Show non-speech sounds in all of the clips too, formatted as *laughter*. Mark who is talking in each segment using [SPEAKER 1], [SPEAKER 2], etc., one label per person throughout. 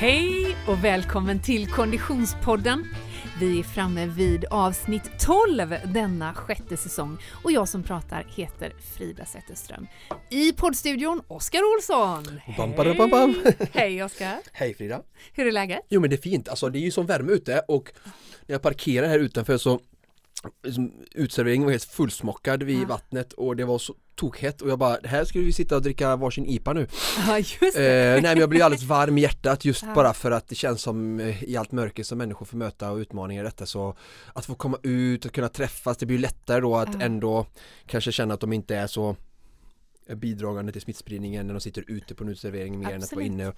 [SPEAKER 1] Hej och välkommen till Konditionspodden. Vi är framme vid avsnitt 12 denna sjätte säsong och jag som pratar heter Frida Zetterström. I poddstudion Oskar Olsson.
[SPEAKER 2] Bam, bam, bam, bam.
[SPEAKER 1] Hej Oskar!
[SPEAKER 2] Hej Frida!
[SPEAKER 1] Hur är läget?
[SPEAKER 2] Jo men det är fint, alltså det är ju som värme ute och när jag parkerar här utanför så Utserveringen var helt fullsmockad vid
[SPEAKER 1] Ja.
[SPEAKER 2] vattnet och det var så tokhett och jag bara, här skulle vi sitta och dricka varsin IPA nu *laughs*
[SPEAKER 1] Ja, just
[SPEAKER 2] eh. Nej men jag blir alldeles varm i hjärtat just *laughs*
[SPEAKER 1] Ja.
[SPEAKER 2] bara för att det känns som eh, i allt mörker som människor får möta och utmaningar i detta så Att få komma ut och kunna träffas, det blir lättare då att
[SPEAKER 1] Ja.
[SPEAKER 2] ändå kanske känna att de inte är så bidragande till smittspridningen när de sitter ute på en uteservering mer än att vara
[SPEAKER 1] Absolut.
[SPEAKER 2] inne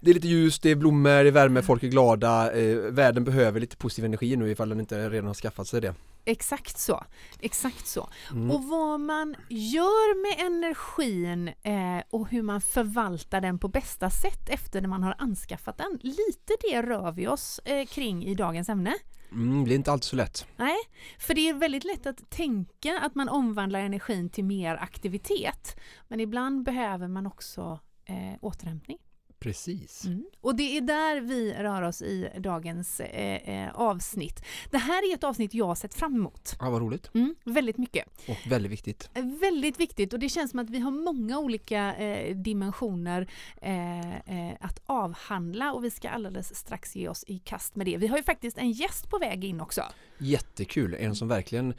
[SPEAKER 2] Det är lite ljus, det är blommor, det är värme, folk är glada eh, Världen behöver lite positiv energi nu ifall den inte redan har skaffat sig det
[SPEAKER 1] Exakt så. Exakt så.
[SPEAKER 2] Mm.
[SPEAKER 1] Och vad man gör med energin eh, och hur man förvaltar den på bästa sätt efter när man har anskaffat den. Lite det rör vi oss eh, kring i dagens ämne.
[SPEAKER 2] mm, Det är inte alltid så lätt
[SPEAKER 1] Nej, för det är väldigt lätt att tänka att man omvandlar energin till mer aktivitet. Men ibland behöver man också eh, återhämtning.
[SPEAKER 2] Precis
[SPEAKER 1] Mm. Och det är där vi rör oss i dagens eh, eh, avsnitt. Det här är ett avsnitt jag har sett fram emot.
[SPEAKER 2] Ja vad roligt
[SPEAKER 1] Mm, väldigt mycket.
[SPEAKER 2] och väldigt viktigt
[SPEAKER 1] Eh, Väldigt viktigt och det känns som att vi har många olika eh, dimensioner eh, eh, att avhandla och vi ska alldeles strax ge oss i kast med det. Vi har ju faktiskt en gäst på väg in också.
[SPEAKER 2] Jättekul, en som verkligen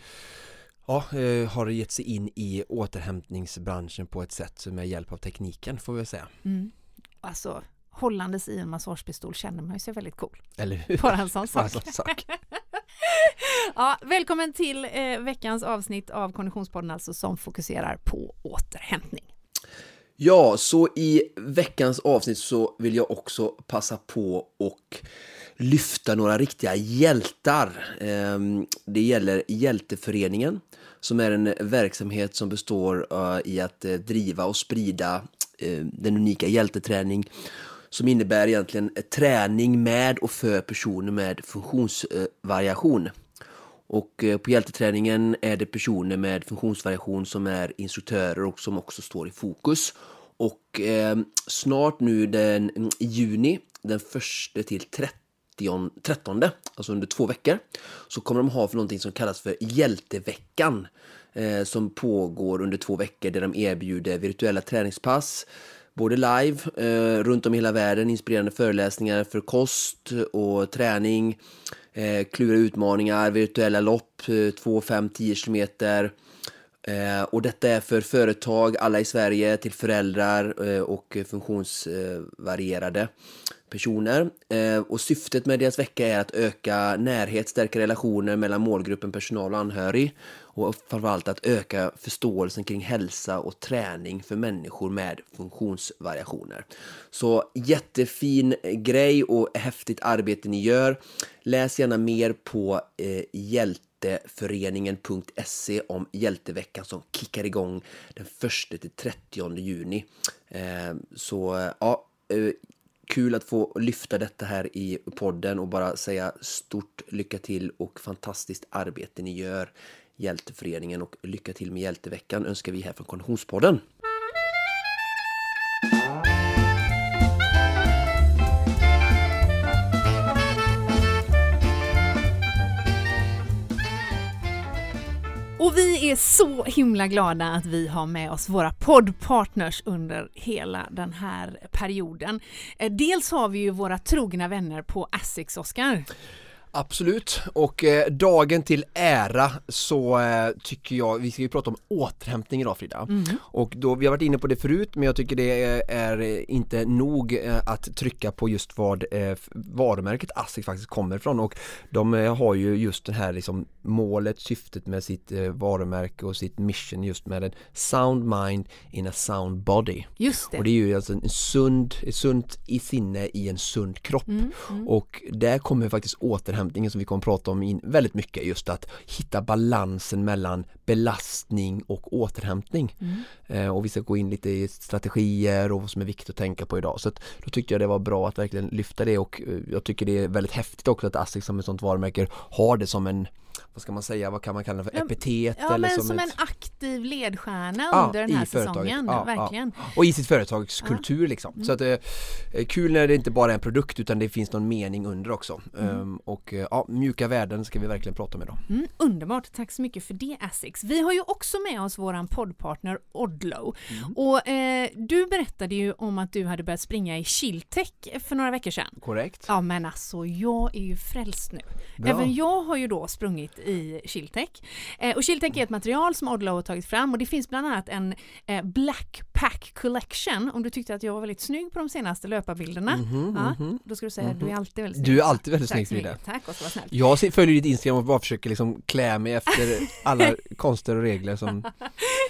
[SPEAKER 2] Ja, har gett sig in i återhämtningsbranschen på ett sätt med hjälp av tekniken får vi säga
[SPEAKER 1] Mm. Alltså, hållandes i en massagepistol känner man ju sig väldigt cool.
[SPEAKER 2] Eller hur?
[SPEAKER 1] Bara en sån sak.
[SPEAKER 2] Alltså, sak. *laughs*
[SPEAKER 1] Ja, välkommen till eh, veckans avsnitt av Konditionspodden alltså som fokuserar på återhämtning.
[SPEAKER 2] Ja, så i veckans avsnitt så vill jag också passa på och lyfta några riktiga hjältar. Ehm, Det gäller Hjälteföreningen som är en verksamhet som består eh, i att eh, driva och sprida Eh, den unika hjälteträning som innebär egentligen träning med och för personer med funktionsvariation. Och eh, på hjälteträningen är det personer med funktionsvariation som är instruktörer och som också står i fokus. Och eh, snart nu den, mm, i juni, den 1 till 30 13, alltså under två veckor, så kommer de ha för någonting som kallas för Hjälteveckan. Eh, som pågår under två veckor där de erbjuder virtuella träningspass både live eh, runt om i hela världen, inspirerande föreläsningar för kost och träning, eh, kluriga utmaningar, virtuella lopp, eh, 2, 5, 10 kilometer. Eh, och detta är för företag, alla i Sverige, till föräldrar eh, och funktionsvarierade personer. Eh, och syftet med deras vecka är att öka närhet, stärka relationer mellan målgruppen personal och anhörig och framförallt att öka förståelsen kring hälsa och träning för människor med funktionsvariationer. Så jättefin grej och häftigt arbete ni gör. Läs gärna mer på eh, hjälteföreningen.se om hjälteveckan som kickar igång den 1 till 30 juni. Eh, så ja, eh, kul att få lyfta detta här i podden och bara säga stort lycka till och fantastiskt arbete ni gör Hjälteföreningen och lycka till med Hjälteveckan önskar vi här från Konditionspodden.
[SPEAKER 1] Och vi är så himla glada att vi har med oss våra poddpartners under hela den här perioden. Eh, dels har vi ju våra trogna vänner på Asics, Oskar.
[SPEAKER 2] Absolut, och eh, dagen till ära så eh, tycker jag, vi ska ju prata om återhämtning idag Frida. Och då, vi har varit inne på det förut men jag tycker det är, är inte nog eh, att trycka på just vad eh, varumärket ASSIQ faktiskt kommer ifrån. Och de eh, har ju just det här liksom målet, syftet med sitt eh, varumärke och sitt mission just med en sound mind in a sound body.
[SPEAKER 1] Just det.
[SPEAKER 2] och det är ju alltså en sund, sunt i sinne i en sund kropp.
[SPEAKER 1] Mm,
[SPEAKER 2] Och där kommer faktiskt återhämtningen som vi kommer att prata om in väldigt mycket just att hitta balansen mellan belastning och återhämtning.
[SPEAKER 1] Mm.
[SPEAKER 2] Eh, och vi ska gå in lite i strategier och vad som är viktigt att tänka på idag. Så att, då tyckte jag det var bra att verkligen lyfta det och eh, jag tycker det är väldigt häftigt också att ASSIQ som ett sånt varumärke har det som en vad ska man säga, vad kan man kalla det för, epitet
[SPEAKER 1] Ja,
[SPEAKER 2] eller
[SPEAKER 1] men
[SPEAKER 2] som,
[SPEAKER 1] som
[SPEAKER 2] ett,
[SPEAKER 1] en aktiv ledstjärna
[SPEAKER 2] Ja,
[SPEAKER 1] under den här säsongen.
[SPEAKER 2] Ja,
[SPEAKER 1] verkligen.
[SPEAKER 2] och i sitt företags kultur liksom.
[SPEAKER 1] Mm.
[SPEAKER 2] Så att det är kul när det inte bara är en produkt utan det finns någon mening under också.
[SPEAKER 1] Mm.
[SPEAKER 2] Ehm, och eh, ja, mjuka värden ska vi verkligen prata om idag.
[SPEAKER 1] Mm, underbart, tack så mycket för det Asics. Vi har ju också med oss våran poddpartner Odlo.
[SPEAKER 2] Mm.
[SPEAKER 1] Och eh, du berättade ju om att du hade börjat springa i Chiltech för några veckor sedan.
[SPEAKER 2] Korrekt?
[SPEAKER 1] Ja men alltså jag är ju frälst nu.
[SPEAKER 2] Bra.
[SPEAKER 1] Även jag har ju då sprungit i Chiltech. Eh, och Chiltech är ett material som Odlo har tagit fram och det finns bland annat en eh, Blackpack Collection. Om du tyckte att jag var väldigt snygg på de senaste löparbilderna. ja, Då ska du säga att du är alltid väldigt snygg.
[SPEAKER 2] Mhm, Du är alltid väldigt snygg. Frida.
[SPEAKER 1] Tack Oskar, vad snällt.
[SPEAKER 2] Jag följer ditt Instagram och bara försöker liksom klä mig efter alla *laughs* konster och regler som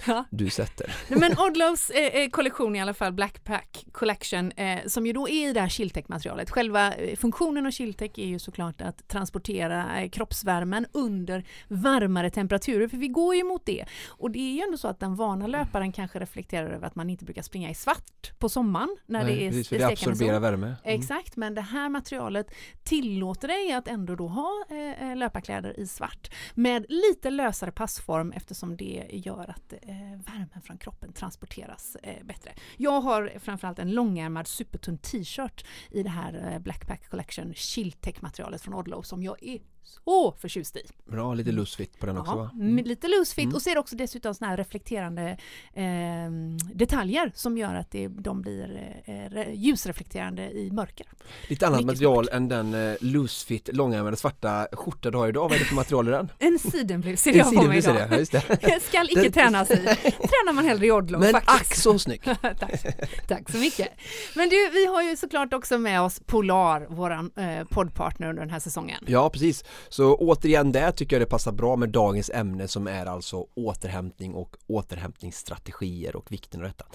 [SPEAKER 1] Ja.
[SPEAKER 2] du sätter.
[SPEAKER 1] Men Odlos eh, eh, kollektion i alla fall, Blackpack Collection, eh, som ju då är i det här Chiltech-materialet. Själva eh, funktionen av Chiltech är ju såklart att transportera kroppsvärmen under varmare temperaturer, för vi går ju mot det. Och det är ju ändå så att den vana löparen kanske reflekterar över att man inte brukar springa i svart på sommaren när
[SPEAKER 2] Nej,
[SPEAKER 1] det är
[SPEAKER 2] precis, för
[SPEAKER 1] det
[SPEAKER 2] absorberar
[SPEAKER 1] sol.
[SPEAKER 2] värme. Mm.
[SPEAKER 1] Exakt, men det här materialet tillåter dig att ändå då ha eh, eh, löparkläder i svart med lite lösare passform eftersom det gör att eh, värmen från kroppen transporteras eh, bättre. Jag har framförallt en långärmad supertunn t-shirt i det här eh, Blackpack Collection Chiltech-materialet från Odlo som jag är så förtjust i.
[SPEAKER 2] Bra, lite loose-fit på den också va?
[SPEAKER 1] med lite loose fit
[SPEAKER 2] Mm.
[SPEAKER 1] och ser också dessutom såna här reflekterande eh, detaljer som gör att det, de blir eh, re- ljusreflekterande i mörker.
[SPEAKER 2] Lite annat
[SPEAKER 1] Mycket
[SPEAKER 2] material än den eh, loose-fit långärmade svarta skjorta du har idag. Vad är det för material i den? *laughs*
[SPEAKER 1] En sidenblus ser jag på mig idag.
[SPEAKER 2] det, just det. *laughs*
[SPEAKER 1] Skall icke tränas *laughs* i. Tränar man hellre i Odlo
[SPEAKER 2] Men
[SPEAKER 1] faktiskt.
[SPEAKER 2] ack så snygg!
[SPEAKER 1] tack, tack så mycket. Men du, vi har ju såklart också med oss Polar, våran eh, poddpartner under den här säsongen.
[SPEAKER 2] Ja, precis. Så återigen där tycker jag det passar bra med dagens ämne som är alltså återhämtning och återhämtningsstrategier och vikten av detta.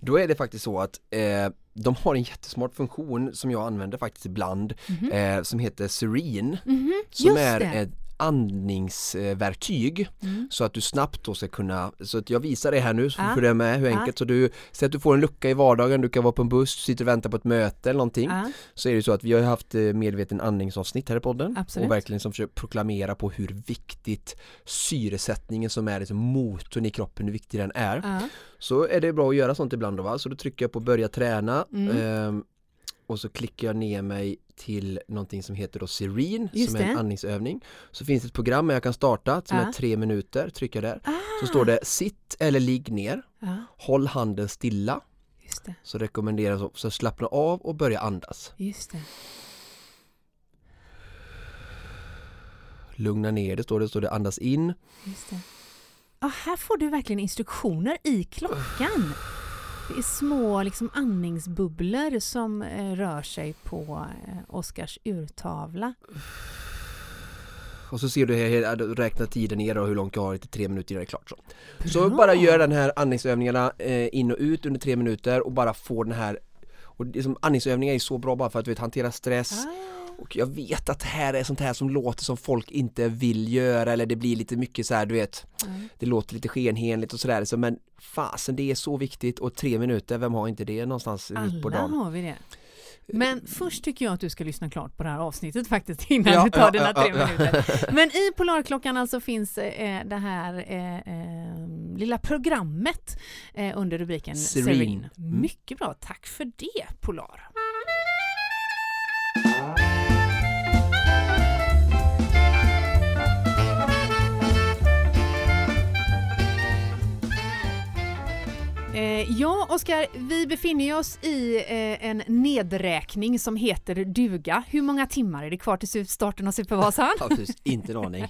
[SPEAKER 2] Då är det faktiskt så att eh, de har en jättesmart funktion som jag använder faktiskt ibland eh, som heter Serene
[SPEAKER 1] Mhm,
[SPEAKER 2] som
[SPEAKER 1] just
[SPEAKER 2] är ett andningsverktyg
[SPEAKER 1] Mm.
[SPEAKER 2] så att du snabbt då ska kunna, så att jag visar det här nu så får du med hur enkelt så du, säg att du får en lucka i vardagen, du kan vara på en buss, sitter och väntar på ett möte eller någonting så är det så att vi har haft eh, medveten andningsavsnitt här i podden
[SPEAKER 1] Absolut.
[SPEAKER 2] och verkligen som försöker proklamera på hur viktigt syresättningen som är liksom motorn i kroppen, hur viktig den är. Så är det bra att göra sånt ibland då va, så då trycker jag på börja träna
[SPEAKER 1] Mm.
[SPEAKER 2] ehm, och så klickar jag ner mig till någonting som heter då Serene
[SPEAKER 1] Just
[SPEAKER 2] som är en andningsövning. Så finns det ett program jag kan starta som
[SPEAKER 1] Ja.
[SPEAKER 2] är tre minuter, trycker där.
[SPEAKER 1] Ah,
[SPEAKER 2] Så står det sitt eller ligg ner,
[SPEAKER 1] Ja,
[SPEAKER 2] håll handen stilla.
[SPEAKER 1] just det.
[SPEAKER 2] Så rekommenderas också slappna av och börja andas.
[SPEAKER 1] Just det.
[SPEAKER 2] Lugna ner det står det, står det andas in.
[SPEAKER 1] Just det. Ja, här får du verkligen instruktioner i klockan. Det är små liksom, andningsbubblor som eh, rör sig på eh, Oskars urtavla.
[SPEAKER 2] Och så ser du här, räkna tiden ner och hur långt jag har till tre minuter innan det är klart. Så, så bara gör den här andningsövningarna eh, in och ut under tre minuter och bara få den här och det är som, andningsövningar är så bra bara för att du vet, hantera stress
[SPEAKER 1] Ah,
[SPEAKER 2] och jag vet att det här är sånt här som låter som folk inte vill göra eller det blir lite mycket så här, du vet
[SPEAKER 1] ja.
[SPEAKER 2] det låter lite skenheligt och sådär så, men fasen det är så viktigt och tre minuter, vem har inte det någonstans mitt på
[SPEAKER 1] Alla
[SPEAKER 2] dagen?
[SPEAKER 1] har vi det. Men först tycker jag att du ska lyssna klart på det här avsnittet faktiskt innan
[SPEAKER 2] Ja,
[SPEAKER 1] du tar
[SPEAKER 2] ja,
[SPEAKER 1] dina tre
[SPEAKER 2] ja.
[SPEAKER 1] minuter. *laughs* Men i Polarklockan alltså finns eh, det här eh, eh, lilla programmet eh, under rubriken
[SPEAKER 2] Serene.
[SPEAKER 1] Serene.
[SPEAKER 2] Mm.
[SPEAKER 1] Mycket bra, tack för det Polar. Eh, ja, Oskar, vi befinner oss i eh, en nedräkning som heter duga. Hur många timmar är det kvar till starten av Supervasan? *laughs*
[SPEAKER 2] Ja, precis, inte en aning.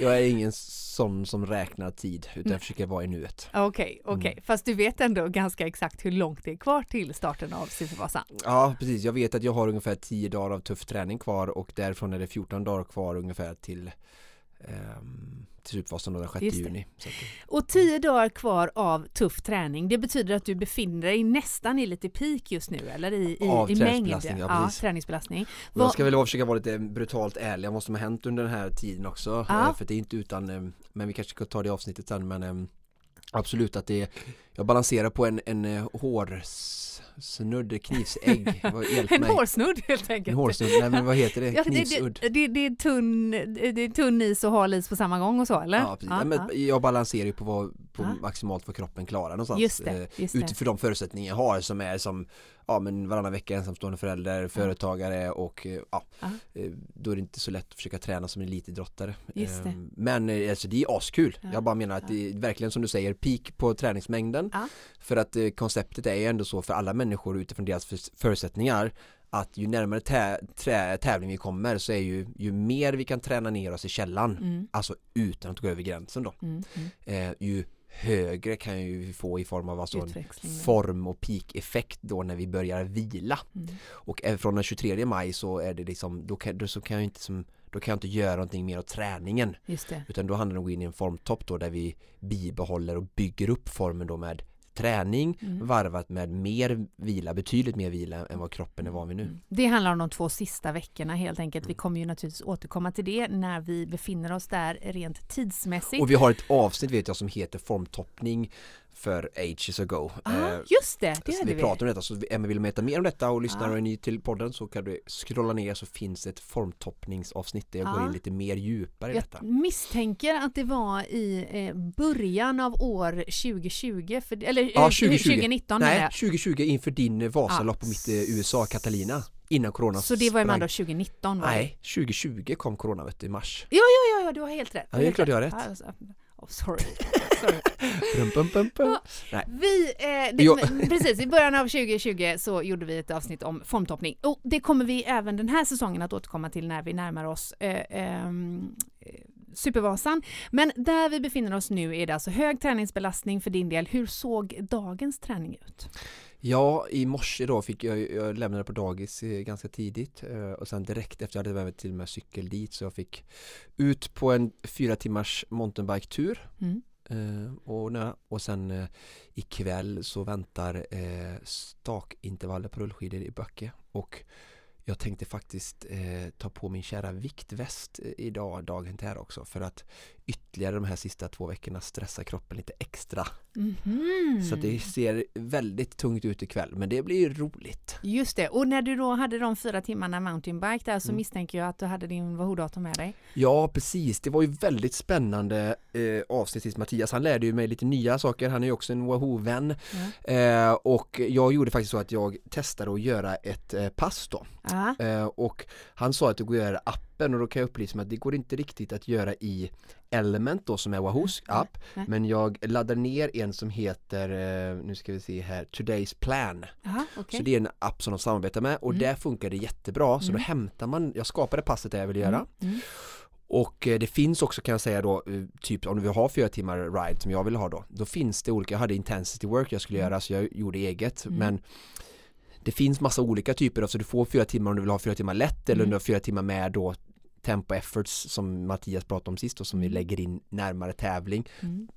[SPEAKER 2] Jag är ingen sån som räknar tid utan jag försöker vara i nuet.
[SPEAKER 1] Okej, okej.
[SPEAKER 2] Mm.
[SPEAKER 1] Fast du vet ändå ganska exakt hur långt det är kvar till starten av Supervasan.
[SPEAKER 2] Ja precis, jag vet att jag har ungefär 10 dagar av tuff träning kvar och därifrån är det 14 dagar kvar ungefär till ehm, till Supervasan den 6
[SPEAKER 1] Just det.
[SPEAKER 2] juni.
[SPEAKER 1] Och tio dagar kvar av tuff träning, det betyder att du befinner dig nästan i lite peak just nu, eller i, i,
[SPEAKER 2] Av
[SPEAKER 1] i mängd?
[SPEAKER 2] träningsbelastning, ja,
[SPEAKER 1] ja,
[SPEAKER 2] precis.
[SPEAKER 1] träningsbelastning.
[SPEAKER 2] jag ska väl försöka vara lite brutalt ärlig, vad som har hänt under den här tiden också.
[SPEAKER 1] Ja.
[SPEAKER 2] eh, För det är inte utan, eh, men vi kanske ska ta det avsnittet sen men eh, Absolut att det Jag balanserar på en, en eh, hårsnudd, knivsägg *laughs*
[SPEAKER 1] En hårsnudd helt enkelt.
[SPEAKER 2] En hårsnudd, nej men vad heter det?
[SPEAKER 1] Ja, det,
[SPEAKER 2] Knivsudd?
[SPEAKER 1] det, det, det, är tunn, det är tunn is och hal is på samma gång och så eller?
[SPEAKER 2] Ja, precis. Ja, men Jag balanserar ju på, vad, på
[SPEAKER 1] Ja.
[SPEAKER 2] maximalt vad kroppen klarar någonstans
[SPEAKER 1] Just det,
[SPEAKER 2] eh,
[SPEAKER 1] just det.
[SPEAKER 2] Utifrån de förutsättningar jag har som är som ja, men varannan vecka ensamstående förälder, företagare och eh, ja, då är det inte så lätt att försöka träna som elitidrottare.
[SPEAKER 1] Just det.
[SPEAKER 2] Eh, Men alltså, det är askul.
[SPEAKER 1] Ja.
[SPEAKER 2] Jag bara menar att det är verkligen som du säger peak på träningsmängden.
[SPEAKER 1] Ja.
[SPEAKER 2] För att eh, konceptet är ju ändå så för alla människor utifrån deras för- förutsättningar att ju närmare tä- trä- tävling vi kommer så är ju, ju mer vi kan träna ner oss i källan,
[SPEAKER 1] Mm,
[SPEAKER 2] alltså utan att gå över gränsen då,
[SPEAKER 1] mm, mm.
[SPEAKER 2] eh, ju högre kan ju vi få i form av alltså form och peak-effekt då när vi börjar vila.
[SPEAKER 1] Mm.
[SPEAKER 2] Och även från den 23 maj så är det liksom, då kan, då, så kan jag inte som, då kan jag inte göra någonting mer åt träningen. Utan då handlar det om att gå in i en formtopp då där vi bibehåller och bygger upp formen då med träning
[SPEAKER 1] Mm.
[SPEAKER 2] varvat med mer vila, betydligt mer vila än vad kroppen är van vid nu.
[SPEAKER 1] Mm. Det handlar om de två sista veckorna helt enkelt. Vi kommer ju naturligtvis återkomma till det när vi befinner oss där rent tidsmässigt.
[SPEAKER 2] Och vi har ett avsnitt vet jag som heter formtoppning för ages ago.
[SPEAKER 1] ah,
[SPEAKER 2] Eh,
[SPEAKER 1] just det, det hade
[SPEAKER 2] vi
[SPEAKER 1] vi.
[SPEAKER 2] pratar om detta, så Emma vill veta mer om detta och lyssnar
[SPEAKER 1] Ja.
[SPEAKER 2] och är ny till podden så kan du scrolla ner så finns ett formtoppningsavsnitt där jag
[SPEAKER 1] Ja.
[SPEAKER 2] går in lite mer djupare i detta.
[SPEAKER 1] Jag misstänker att det var i eh, början av år 2020, för, eller eh,
[SPEAKER 2] Ja, 2020.
[SPEAKER 1] 2019 menar
[SPEAKER 2] Nej,
[SPEAKER 1] jag.
[SPEAKER 2] 2020 inför din eh, Vasalopp
[SPEAKER 1] Ja.
[SPEAKER 2] på mitt eh, USA, Catalina. Innan corona
[SPEAKER 1] Så det var ju med
[SPEAKER 2] sprang.
[SPEAKER 1] andra 2019 var?
[SPEAKER 2] Nej, 2020 kom corona vet du, i mars.
[SPEAKER 1] Ja, ja, ja, ja, du har helt rätt.
[SPEAKER 2] Ja, det är klart jag har rätt.
[SPEAKER 1] Oh, sorry. *laughs* sorry.
[SPEAKER 2] Pum, pum, pum, pum.
[SPEAKER 1] Ja. Vi, eh, det, precis, i början av 2020 så gjorde vi ett avsnitt om formtoppning. Och det kommer vi även den här säsongen att återkomma till när vi närmar oss eh, ehm, eh, Supervasan. Men där vi befinner oss nu är det alltså hög träningsbelastning för din del. Hur såg dagens träning ut?
[SPEAKER 2] Ja, i morse då fick jag, jag lämnade på dagis eh, ganska tidigt eh, och sen direkt efter jag hade mig till med cykel dit så jag fick ut på en fyra timmars mountainbike-tur.
[SPEAKER 1] Mm.
[SPEAKER 2] eh, och, och sen eh, ikväll så väntar stakintervaller på rullskidor i Böcke. Och jag tänkte faktiskt eh, ta på min kära viktväst idag, dagen till här också. För att ytterligare de här sista två veckorna stressa kroppen lite extra.
[SPEAKER 1] Mhm.
[SPEAKER 2] Så det ser väldigt tungt ut ikväll men det blir roligt.
[SPEAKER 1] Just det, och när du då hade de fyra timmarna mountainbike där så
[SPEAKER 2] Mm.
[SPEAKER 1] misstänker jag att du hade din Wahoo-dator med dig.
[SPEAKER 2] Ja precis, det var ju väldigt spännande eh, avsnitt till Mattias. Han lärde ju mig lite nya saker, han är ju också en Wahoo-vän.
[SPEAKER 1] Ja.
[SPEAKER 2] Eh, och jag gjorde faktiskt så att jag testade att göra ett eh, pass då. Eh, och han sa att det går att göra i appen och då kan jag upplysa med att det går inte riktigt att göra i Element då som är Wahoos
[SPEAKER 1] Nej,
[SPEAKER 2] app.
[SPEAKER 1] nej.
[SPEAKER 2] Men jag laddar ner en som heter, eh, nu ska vi se här, Today's Plan.
[SPEAKER 1] Aha, okej.
[SPEAKER 2] Så det är en app som de samarbetar med och
[SPEAKER 1] Mm.
[SPEAKER 2] där funkar det jättebra. Så då
[SPEAKER 1] Mm.
[SPEAKER 2] hämtar man, jag skapade passet där jag vill göra.
[SPEAKER 1] Mm, mm.
[SPEAKER 2] Och eh, det finns också kan jag säga då, eh, typ om du vill ha fyra timmar ride som jag vill ha då, då finns det olika, jag hade intensity work jag skulle
[SPEAKER 1] Mm.
[SPEAKER 2] göra så jag gjorde eget
[SPEAKER 1] Mm.
[SPEAKER 2] men det finns massa olika typer, alltså du får fyra timmar om du vill ha fyra timmar lätt eller om
[SPEAKER 1] Mm.
[SPEAKER 2] du har fyra timmar med då tempo efforts som Mattias pratade om sist och som vi lägger in närmare tävling.
[SPEAKER 1] Mm.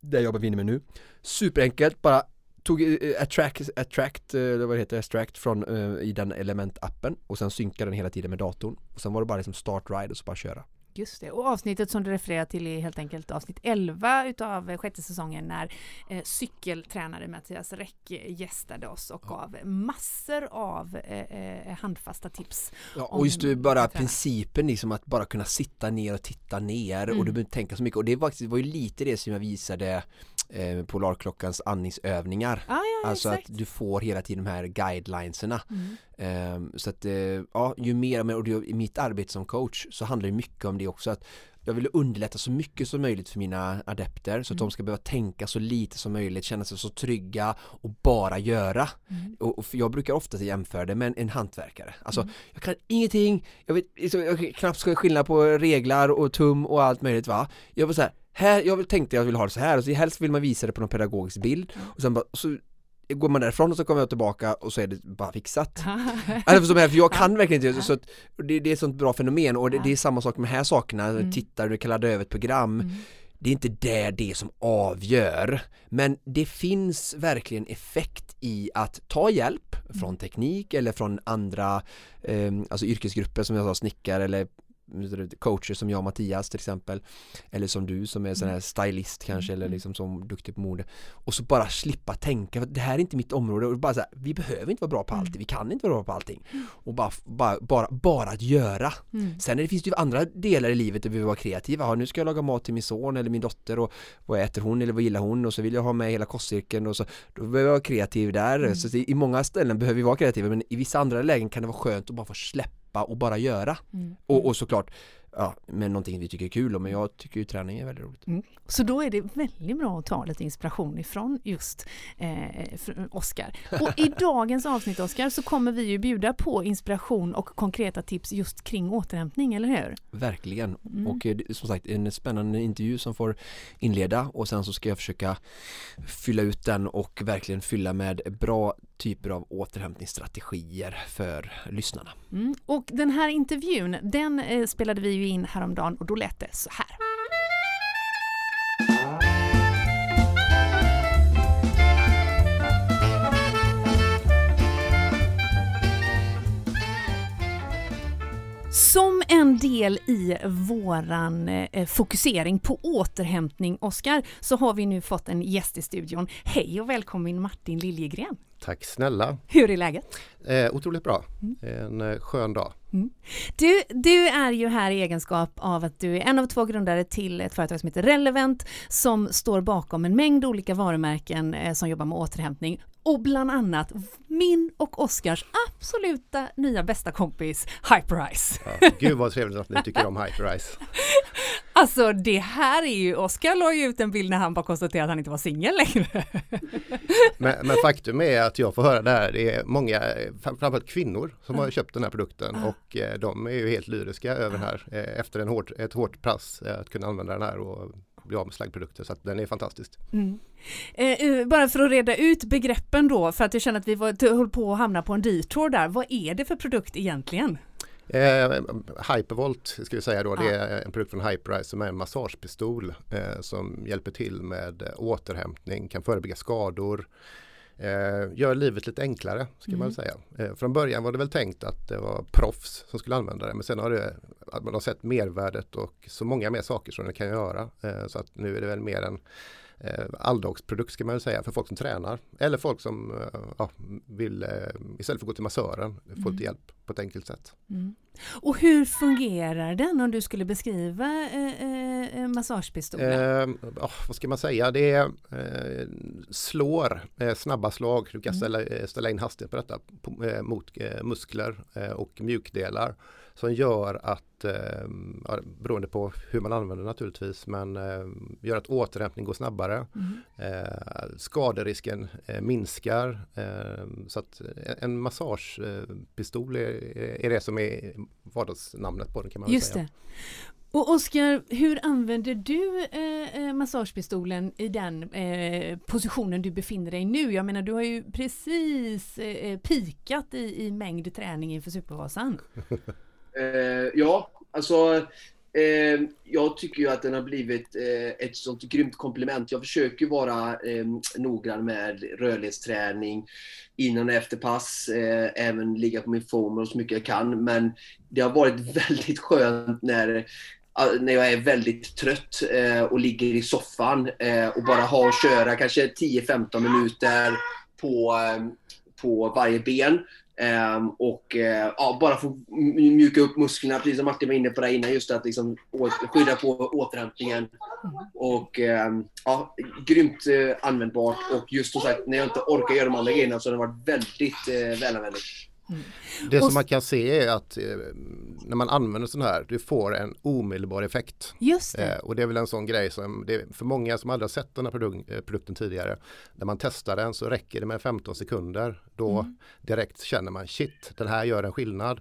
[SPEAKER 2] Det jobbar vi inne med nu. Superenkelt, bara tog eh, attract, attract eh, eller vad det heter, extract från eh, i den element-appen och sen synkade den hela tiden med datorn. Och sen var det bara liksom start ride och så bara köra.
[SPEAKER 1] Just det. Och avsnittet som du refererar till är helt enkelt avsnitt 11 utav eh, sjätte säsongen när eh, cykeltränare Mattias Räck gästade oss och gav massor av eh, eh, handfasta tips.
[SPEAKER 2] Ja, och just det, bara principen liksom att bara kunna sitta ner och titta ner
[SPEAKER 1] Mm.
[SPEAKER 2] och du behöver inte tänka så mycket och det var, faktiskt- det var ju lite det som jag visade eh, Polarklockans andningsövningar.
[SPEAKER 1] Ah, ja,
[SPEAKER 2] Alltså
[SPEAKER 1] exakt.
[SPEAKER 2] att du får hela tiden de här guidelineserna.
[SPEAKER 1] Mm.
[SPEAKER 2] Ehm, så att, eh, ja, ju mer, och i mitt arbete som coach så handlar det mycket om det också att jag vill underlätta så mycket som möjligt för mina adepter så att
[SPEAKER 1] Mm.
[SPEAKER 2] de ska behöva tänka så lite som möjligt, känna sig så trygga och bara göra.
[SPEAKER 1] Mm.
[SPEAKER 2] Och, och jag brukar ofta jämföra det med en, en hantverkare. Alltså,
[SPEAKER 1] Mm.
[SPEAKER 2] jag kan ingenting, jag vet så jag knappt ska skillnad på reglar och tum och allt möjligt va. Jag vill säga, här, jag vill- tänkte jag vill ha det så här och så helst vill man visa det på någon pedagogisk bild. Och sen bara, så går man därifrån och så kommer jag tillbaka och så är det bara fixat. *laughs* Alltså, för jag kan verkligen inte, så det, det är ett sånt bra fenomen och det, det är samma sak med de här sakerna,
[SPEAKER 1] Mm.
[SPEAKER 2] tittar du kan ladda över ett program.
[SPEAKER 1] Mm.
[SPEAKER 2] det är inte det, det som avgör. Men det finns verkligen effekt i att ta hjälp från teknik eller från andra eh, alltså yrkesgrupper som jag sa, snickare eller coacher som jag och Mattias till exempel eller som du som är sån här stylist kanske eller
[SPEAKER 1] Mm.
[SPEAKER 2] liksom som duktig på mode och så bara slippa tänka det här är inte mitt område och bara så här, vi behöver inte vara bra på
[SPEAKER 1] Mm.
[SPEAKER 2] allt, vi kan inte vara bra på allting och bara, bara, bara, bara att göra
[SPEAKER 1] Mm.
[SPEAKER 2] Sen det, finns det ju andra delar i livet där vi vill vara kreativa. Ja, nu ska jag laga mat till min son eller min dotter och vad äter hon eller vad gillar hon och så vill jag ha med hela kostcirkeln och så då behöver jag vara kreativ där.
[SPEAKER 1] Mm.
[SPEAKER 2] Så i många ställen behöver vi vara kreativa men i vissa andra lägen kan det vara skönt att bara få släppa och bara göra.
[SPEAKER 1] Mm.
[SPEAKER 2] Och, och såklart ja, med någonting vi tycker är kul men jag tycker ju träning är väldigt roligt.
[SPEAKER 1] Mm. Så då är det väldigt bra att ta lite inspiration ifrån just eh, Oscar. Och i *laughs* dagens avsnitt Oscar så kommer vi ju bjuda på inspiration och konkreta tips just kring återhämtning, eller hur?
[SPEAKER 2] Verkligen.
[SPEAKER 1] Mm.
[SPEAKER 2] Och eh, som sagt en spännande intervju som får inleda och sen så ska jag försöka fylla ut den och verkligen fylla med bra typer av återhämtningsstrategier för lyssnarna.
[SPEAKER 1] Mm. Och den här intervjun, den eh, spelade vi ju in häromdagen och då lät det så här. Som en del i våran eh, fokusering på återhämtning, Oskar, så har vi nu fått en gäst i studion. Hej och välkommen Martin Liljegren.
[SPEAKER 3] Tack snälla!
[SPEAKER 1] Hur är läget?
[SPEAKER 3] Eh, otroligt bra. En eh, skön dag.
[SPEAKER 1] Du, du är ju här i egenskap av att du är en av två grundare till ett företag som heter Relevant som står bakom en mängd olika varumärken eh, som jobbar med återhämtning och bland annat min och Oskars absoluta nya bästa kompis Hyperice.
[SPEAKER 3] Ja, gud vad trevligt att ni tycker om Hyperice. *laughs*
[SPEAKER 1] Alltså det här är ju, Oskar la ju ut en bild när han bara konstaterade att han inte var singel längre. *laughs*
[SPEAKER 3] Men, men faktum är att jag får höra det här. Det är många, fram- framförallt kvinnor som har köpt den här produkten och eh, de är ju helt lyriska över den här eh, efter en hårt, ett hårt pass eh, att kunna använda den här och bli av med slaggprodukter. Så att den är fantastisk.
[SPEAKER 1] Mm. Eh, eh, bara för att reda ut begreppen då, för att jag känner att vi var, höll på att hamna på en detour där. Vad är det för produkt egentligen?
[SPEAKER 3] Eh, Hypervolt ska vi säga då, det är en produkt från Hyperice som är en massagepistol eh, som hjälper till med återhämtning, kan förebygga skador, gör livet lite enklare ska man väl säga. Eh, från början var det väl tänkt att det var proffs som skulle använda det men sen har det, att man har sett mervärdet och så många mer saker som det kan göra. Eh, så att nu är det väl mer en eh, alldagsprodukt ska man väl säga för folk som tränar eller folk som eh, ja, vill eh, istället för att gå till massören få lite hjälp på ett enkelt sätt.
[SPEAKER 1] Mm. Och hur fungerar den om du skulle beskriva eh, massagepistolen?
[SPEAKER 3] Eh, ja, vad ska man säga? Det är eh, slår, eh, snabba slag. Du kan ställa, eh, ställa in hastighet på detta på, mot muskler och mjukdelar som gör att, eh, beroende på hur man använder naturligtvis, men eh, gör att återhämtning går snabbare. Eh, skaderisken eh, minskar. Eh, så att en massagepistol är, är det som är vardagsnamnet på den kan man
[SPEAKER 1] Just
[SPEAKER 3] säga.
[SPEAKER 1] det. Och Oskar, hur använder du eh, eh, massagepistolen i den eh, positionen du befinner dig nu? Jag menar, du har ju precis eh, pikat i, i mängd träning inför Supervasan. *laughs*
[SPEAKER 2] Eh, ja, alltså eh, jag tycker ju att den har blivit eh, ett sånt grymt komplement. Jag försöker vara eh, noggrann med rörlighetsträning innan och efter pass, eh, även ligga på min former så mycket jag kan. Men det har varit *laughs* väldigt skönt när ah, när jag är väldigt trött eh, och ligger i soffan eh, och bara har att köra kanske 10-15 minuter på, eh, på varje ben. Ehm, och eh, ja, bara få mjuka upp musklerna, precis som Martin var inne på det innan, just att liksom skydda på återhämtningen. Och ehm, ja, grymt eh, användbart och just som sagt, när jag inte orkar göra de andra grejerna så har det varit väldigt eh, uh, välanvändigt.
[SPEAKER 3] Det som man kan se är att eh, när man använder sån här, du får en omedelbar effekt.
[SPEAKER 1] Just det.
[SPEAKER 3] Eh, och det är väl en sån grej som, det är för många som aldrig har sett den här produk- eh, produkten tidigare, när man testar den så räcker det med 15 sekunder. Då direkt känner man shit, den här gör en skillnad.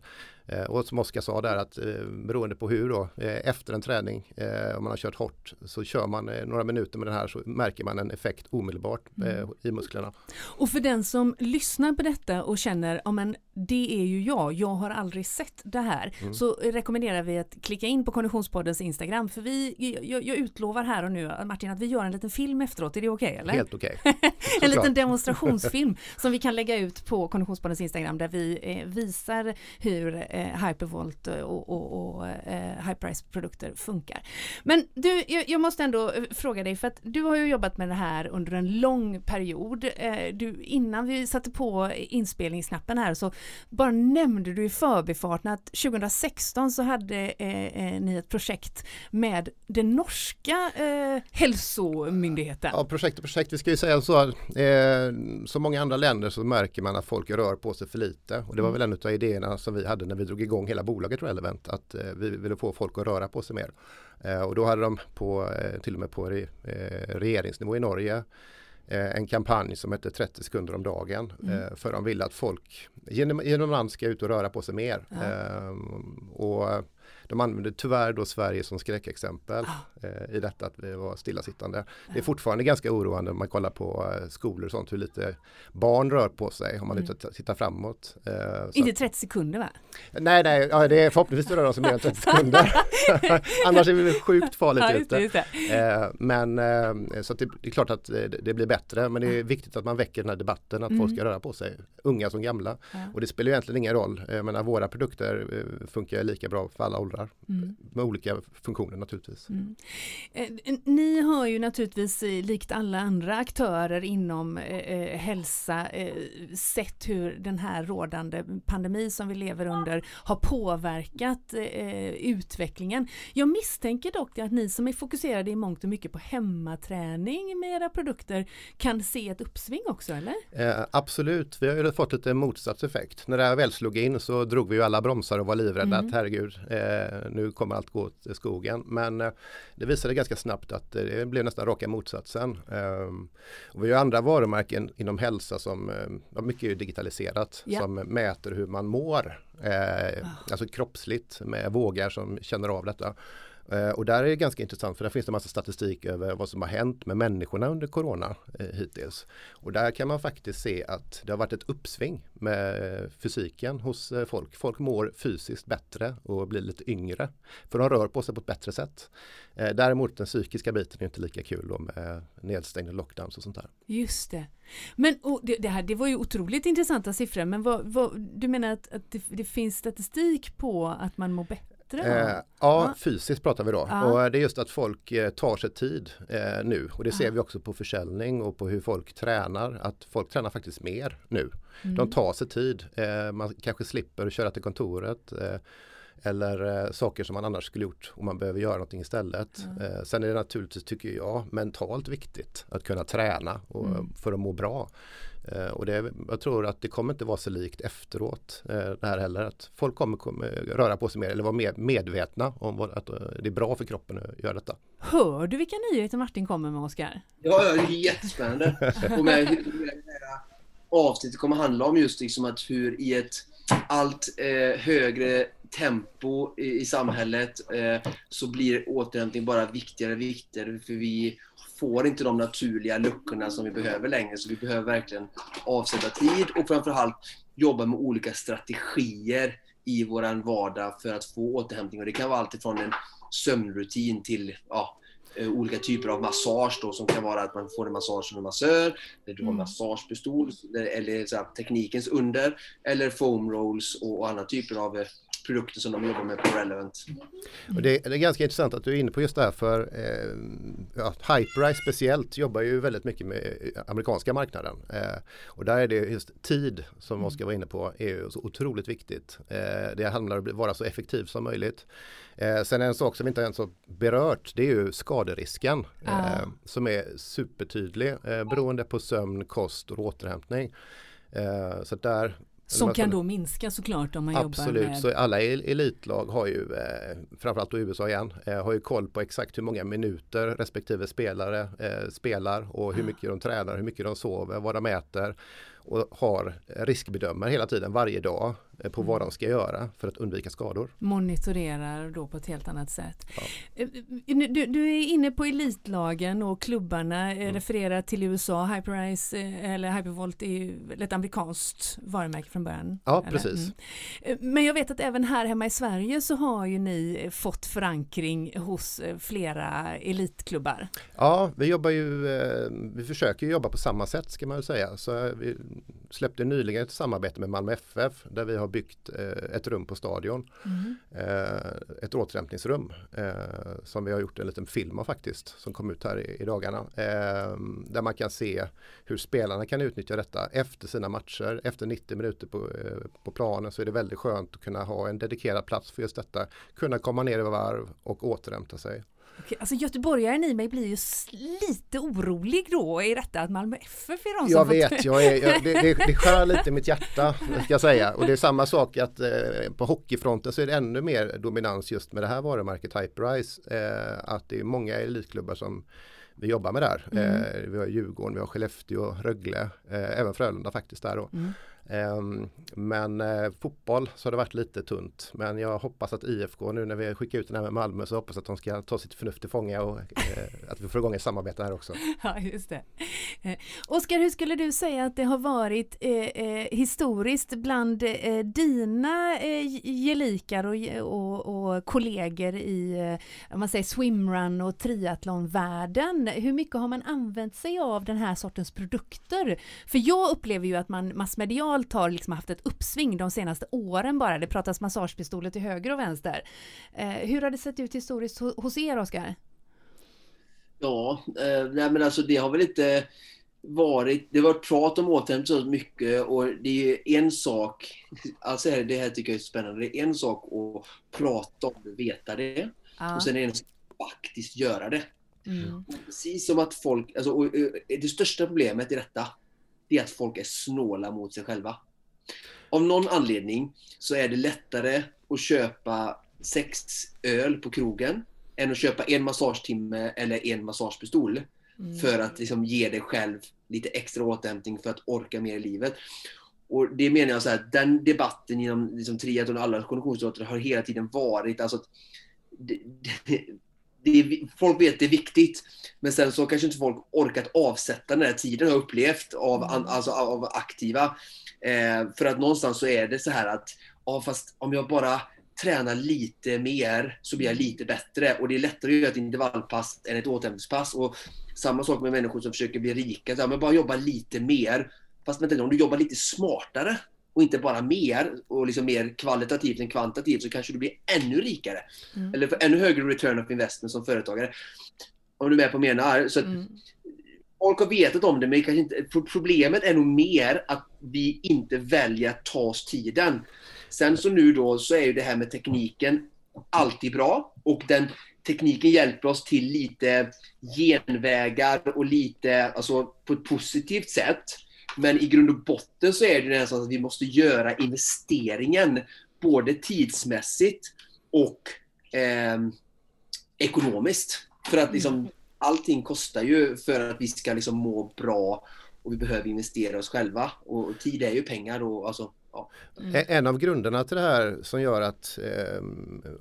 [SPEAKER 3] Eh, och som Oskar sa där att eh, beroende på hur då, eh, efter en träning, eh, om man har kört hårt, så kör man några minuter med den här så märker man en effekt omedelbart eh, i musklerna.
[SPEAKER 1] Och för den som lyssnar på detta och känner, ja men det är ju jag, jag har aldrig sett det här,
[SPEAKER 3] Mm.
[SPEAKER 1] så rekommenderar vi att klicka in på Konditionspoddens Instagram, för vi, jag, jag utlovar här och nu, Martin, att vi gör en liten film efteråt, är det okej eller?
[SPEAKER 3] Helt okej. *laughs*
[SPEAKER 1] en liten demonstrationsfilm *laughs* som vi kan lägga ut på Konditionspoddens Instagram där vi eh, visar hur eh, Hypervolt och, och, och eh, Hyperice produkter funkar. Men du, jag, jag, måste ändå eh, fråga dig för att du har ju jobbat med det här under en lång period. Eh, du, innan vi satte på inspelningsknappen här så bara nämnde du i förbifarten att 2016 så hade eh, eh, ni ett projekt med den norska eh, hälsomyndigheten.
[SPEAKER 3] Ja, projekt och projekt. Vi ska ju säga så, eh, som många andra länder så märker man att folk rör på sig för lite och det var mm. väl en av idéerna som vi hade när vi drog igång hela bolaget Relevant att eh, vi ville få folk att röra på sig mer. Eh, och då hade de på, eh, till och med på re, regeringsnivå i Norge en kampanj som hette 30 sekunder om dagen. Mm. För de ville att folk genom, genom land ska ut och röra på sig mer. Ja. Och de använder tyvärr då Sverige som skräckexempel ah. eh, i detta att vi var stillasittande. Det är fortfarande ganska oroande om man kollar på eh, skolor och sånt hur lite barn rör på sig om man mm. tittar framåt.
[SPEAKER 1] Eh, Inte 30 sekunder va?
[SPEAKER 3] Nej, nej, ja, det är förhoppningsvis rör de sig mer än 30 sekunder. *laughs* Annars är vi sjukt farligt ja, ute. Just eh, men eh, så det, det, är klart att det, det, blir bättre men det är viktigt att man väcker den här debatten att mm. folk ska röra på sig. Unga som gamla. Ja. Och det spelar egentligen ingen roll. Jag menar, våra produkter eh, funkar lika bra för alla åldrar åldrar. Mm. Med olika funktioner naturligtvis. Mm.
[SPEAKER 1] Eh, ni har ju naturligtvis eh, likt alla andra aktörer inom eh, eh, hälsa eh, sett hur den här rådande pandemi som vi lever under har påverkat eh, utvecklingen. Jag misstänker dock att ni som är fokuserade i mångt och mycket på hemmaträning med era produkter kan se ett uppsving också eller?
[SPEAKER 3] absolut, vi har ju fått lite motsatt effekt. När det här väl slog in så drog vi ju alla bromsar och var livrädda mm. att herregud Eh, nu kommer allt gå åt skogen. Men eh, det visade ganska snabbt att det blev nästan raka motsatsen. Ehm, och vi har andra varumärken inom hälsa som ja, mycket är digitaliserat yeah. som mäter hur man mår. Eh, oh. Alltså kroppsligt med vågar som känner av detta. Eh, och där är det ganska intressant för där finns det massa statistik över vad som har hänt med människorna under Corona eh, hittills. Och där kan man faktiskt se att det har varit ett uppsving med eh, fysiken hos eh, folk. Folk mår fysiskt bättre och blir lite yngre. För de rör på sig på ett bättre sätt. Eh, däremot den psykiska biten är inte lika kul då med nedstängda lockdowns och sånt där.
[SPEAKER 1] Just det. Men det, det, här, det var ju otroligt intressanta siffror men vad, vad, du menar att, att det, det finns statistik på att man mår bättre? Bättre?
[SPEAKER 3] Eh, ja, fysiskt pratar vi då. Ja. Och det är just att folk eh, tar sig tid eh, nu och det ser vi också på försäljning och på hur folk tränar. Att folk tränar faktiskt mer nu. Mm. De tar sig tid. Eh, man kanske slipper köra till kontoret eh, eller eh, saker som man annars skulle gjort om man behöver göra någonting istället. Mm. Eh, sen är det naturligtvis, tycker jag, mentalt viktigt att kunna träna och, mm. för att må bra. Eh, och det, jag tror att det kommer inte vara så likt efteråt eh, det här heller. Att folk kommer, kommer röra på sig mer eller vara mer medvetna om att eh, det är bra för kroppen att göra detta.
[SPEAKER 1] Hör du vilka nyheter Martin kommer med Oskar?
[SPEAKER 2] Ja, det är jättespännande. och med, med, avsnittet kommer handla om just liksom att hur i ett allt eh, högre tempo i, i samhället eh, så blir återhämtning bara viktigare och viktigare för vi får inte de naturliga luckorna som vi behöver längre. Så vi behöver verkligen avsätta tid och framförallt jobba med olika strategier i vår vardag för att få återhämtning. Och det kan vara allt ifrån en sömnrutin till ja, eh, olika typer av massage då, som kan vara att man får en massage en massör, eller du har mm. massagepistol, eller så här, teknikens under, eller foam rolls och, och andra typer av eh, produkter som de jobbar med på Relevant.
[SPEAKER 3] Och det, det, är ganska intressant att du är inne på just det här för eh, ja, Hyperice speciellt jobbar ju väldigt mycket med amerikanska marknaden. Eh, och där är det just tid som mm. Oskar var inne på är så otroligt viktigt. Eh, det handlar om att vara så effektiv som möjligt. Eh, sen en sak som vi inte ens har berört det är ju skaderisken ah. som är supertydlig eh, beroende på sömn, kost och återhämtning. Eh, så där
[SPEAKER 1] som kan då minska såklart om man
[SPEAKER 3] Absolut.
[SPEAKER 1] jobbar med...
[SPEAKER 3] Absolut, så alla elitlag har ju, eh, framförallt då USA igen, eh, har ju koll på exakt hur många minuter respektive spelare eh, spelar och hur mycket de tränar, hur mycket de sover, vad de äter och har riskbedömer hela tiden varje dag på vad de ska göra för att undvika skador.
[SPEAKER 1] Monitorerar då på ett helt annat sätt. Ja. Eh, du, du, är inne på elitlagen och klubbarna mm. refererar till USA. Hyperice eller Hypervolt är ju ett amerikanskt varumärke från början.
[SPEAKER 3] Ja, eller? precis.
[SPEAKER 1] Mm. Men jag vet att även här hemma i Sverige så har ju ni fått förankring hos flera elitklubbar.
[SPEAKER 3] Ja, vi jobbar ju, vi försöker jobba på samma sätt ska man väl säga. Så vi släppte nyligen ett samarbete med Malmö FF där vi har byggt ett rum på Stadion. Mm. Ett återhämtningsrum som vi har gjort en liten film av faktiskt som kom ut här i, dagarna. Där man kan se hur spelarna kan utnyttja detta efter sina matcher. Efter 90 minuter på, på planen så är det väldigt skönt att kunna ha en dedikerad plats för just detta. Kunna komma ner i varv och återhämta sig.
[SPEAKER 1] Okej, alltså göteborgaren i mig blir ju lite orolig då i detta att Malmö FF är de
[SPEAKER 3] som Jag vet, jag är, jag, det, det, det skär lite i mitt hjärta ska jag säga. Och det är samma sak att eh, på hockeyfronten så är det ännu mer dominans just med det här varumärket Hyperice. Eh, att det är många elitklubbar som vi jobbar med där. Mm. Eh, vi har Djurgården, vi har Skellefteå, Rögle, eh, även Frölunda faktiskt där då. Mm. Ehm, men eh, fotboll så har det varit lite tunt. Men jag hoppas att IFK nu när vi skickar ut den här med Malmö så hoppas att de ska ta sitt förnuft till fånga och eh, att vi får igång ett samarbete här också. *laughs*
[SPEAKER 1] Ja, just det. Eh, Oskar, hur skulle du säga att det har varit eh, historiskt bland eh, dina gelikar och, och, och, kollegor i man säger swimrun och triathlonvärlden? Hur mycket har man använt sig av den här sortens produkter? För jag upplever ju att man massmedialt digitalt har liksom haft ett uppsving de senaste åren bara. Det pratas massagepistoler till höger och vänster. Eh, hur har det sett ut historiskt hos er, Oskar?
[SPEAKER 4] Ja, eh, nej men alltså det har väl inte varit, det varit prat om återhämtning så mycket och det är ju en sak, alltså det här tycker jag är spännande, det är en sak att prata om det, veta det, ja. och sen är det en sak att faktiskt göra det. Mm. Precis som att folk, alltså, och, och, det största problemet i detta, det är att folk är snåla mot sig själva. Av någon anledning så är det lättare att köpa sex öl på krogen än att köpa en massagetimme eller en massagepistol. Mm. För att liksom ge dig själv lite extra återhämtning för att orka mer i livet. Och det menar jag så här, den debatten inom liksom, triathlon och alla konditionsidrotter har hela tiden varit alltså att det, det, det, folk vet det är viktigt. Men sen så kanske inte folk orkat avsätta den här tiden har upplevt av, mm. alltså, av aktiva. Eh, för att någonstans så är det så här att, ja fast om jag bara tränar lite mer så blir jag lite bättre. Och det är lättare att göra ett intervallpass än ett återhämtningspass. Och samma sak med människor som försöker bli rika. Så här, men bara jobba lite mer. Fast vänta, om du jobbar lite smartare och inte bara mer och liksom mer kvalitativt än kvantitativt så kanske du blir ännu rikare. Mm. Eller för ännu högre return of investment som företagare. Om du är med på vad jag menar. Så mm. Folk har vetat om det men kanske inte, problemet är nog mer att vi inte väljer att ta oss tiden. Sen så nu då så är ju det här med tekniken alltid bra och den tekniken hjälper oss till lite genvägar och lite, alltså på ett positivt sätt. Men i grund och botten så är det nästan att vi måste göra investeringen både tidsmässigt och eh, ekonomiskt. För att liksom, mm. allting kostar ju för att vi ska liksom må bra och vi behöver investera oss själva. Och tid är ju pengar. Och, alltså, ja.
[SPEAKER 3] mm. En av grunderna till det här som gör att eh,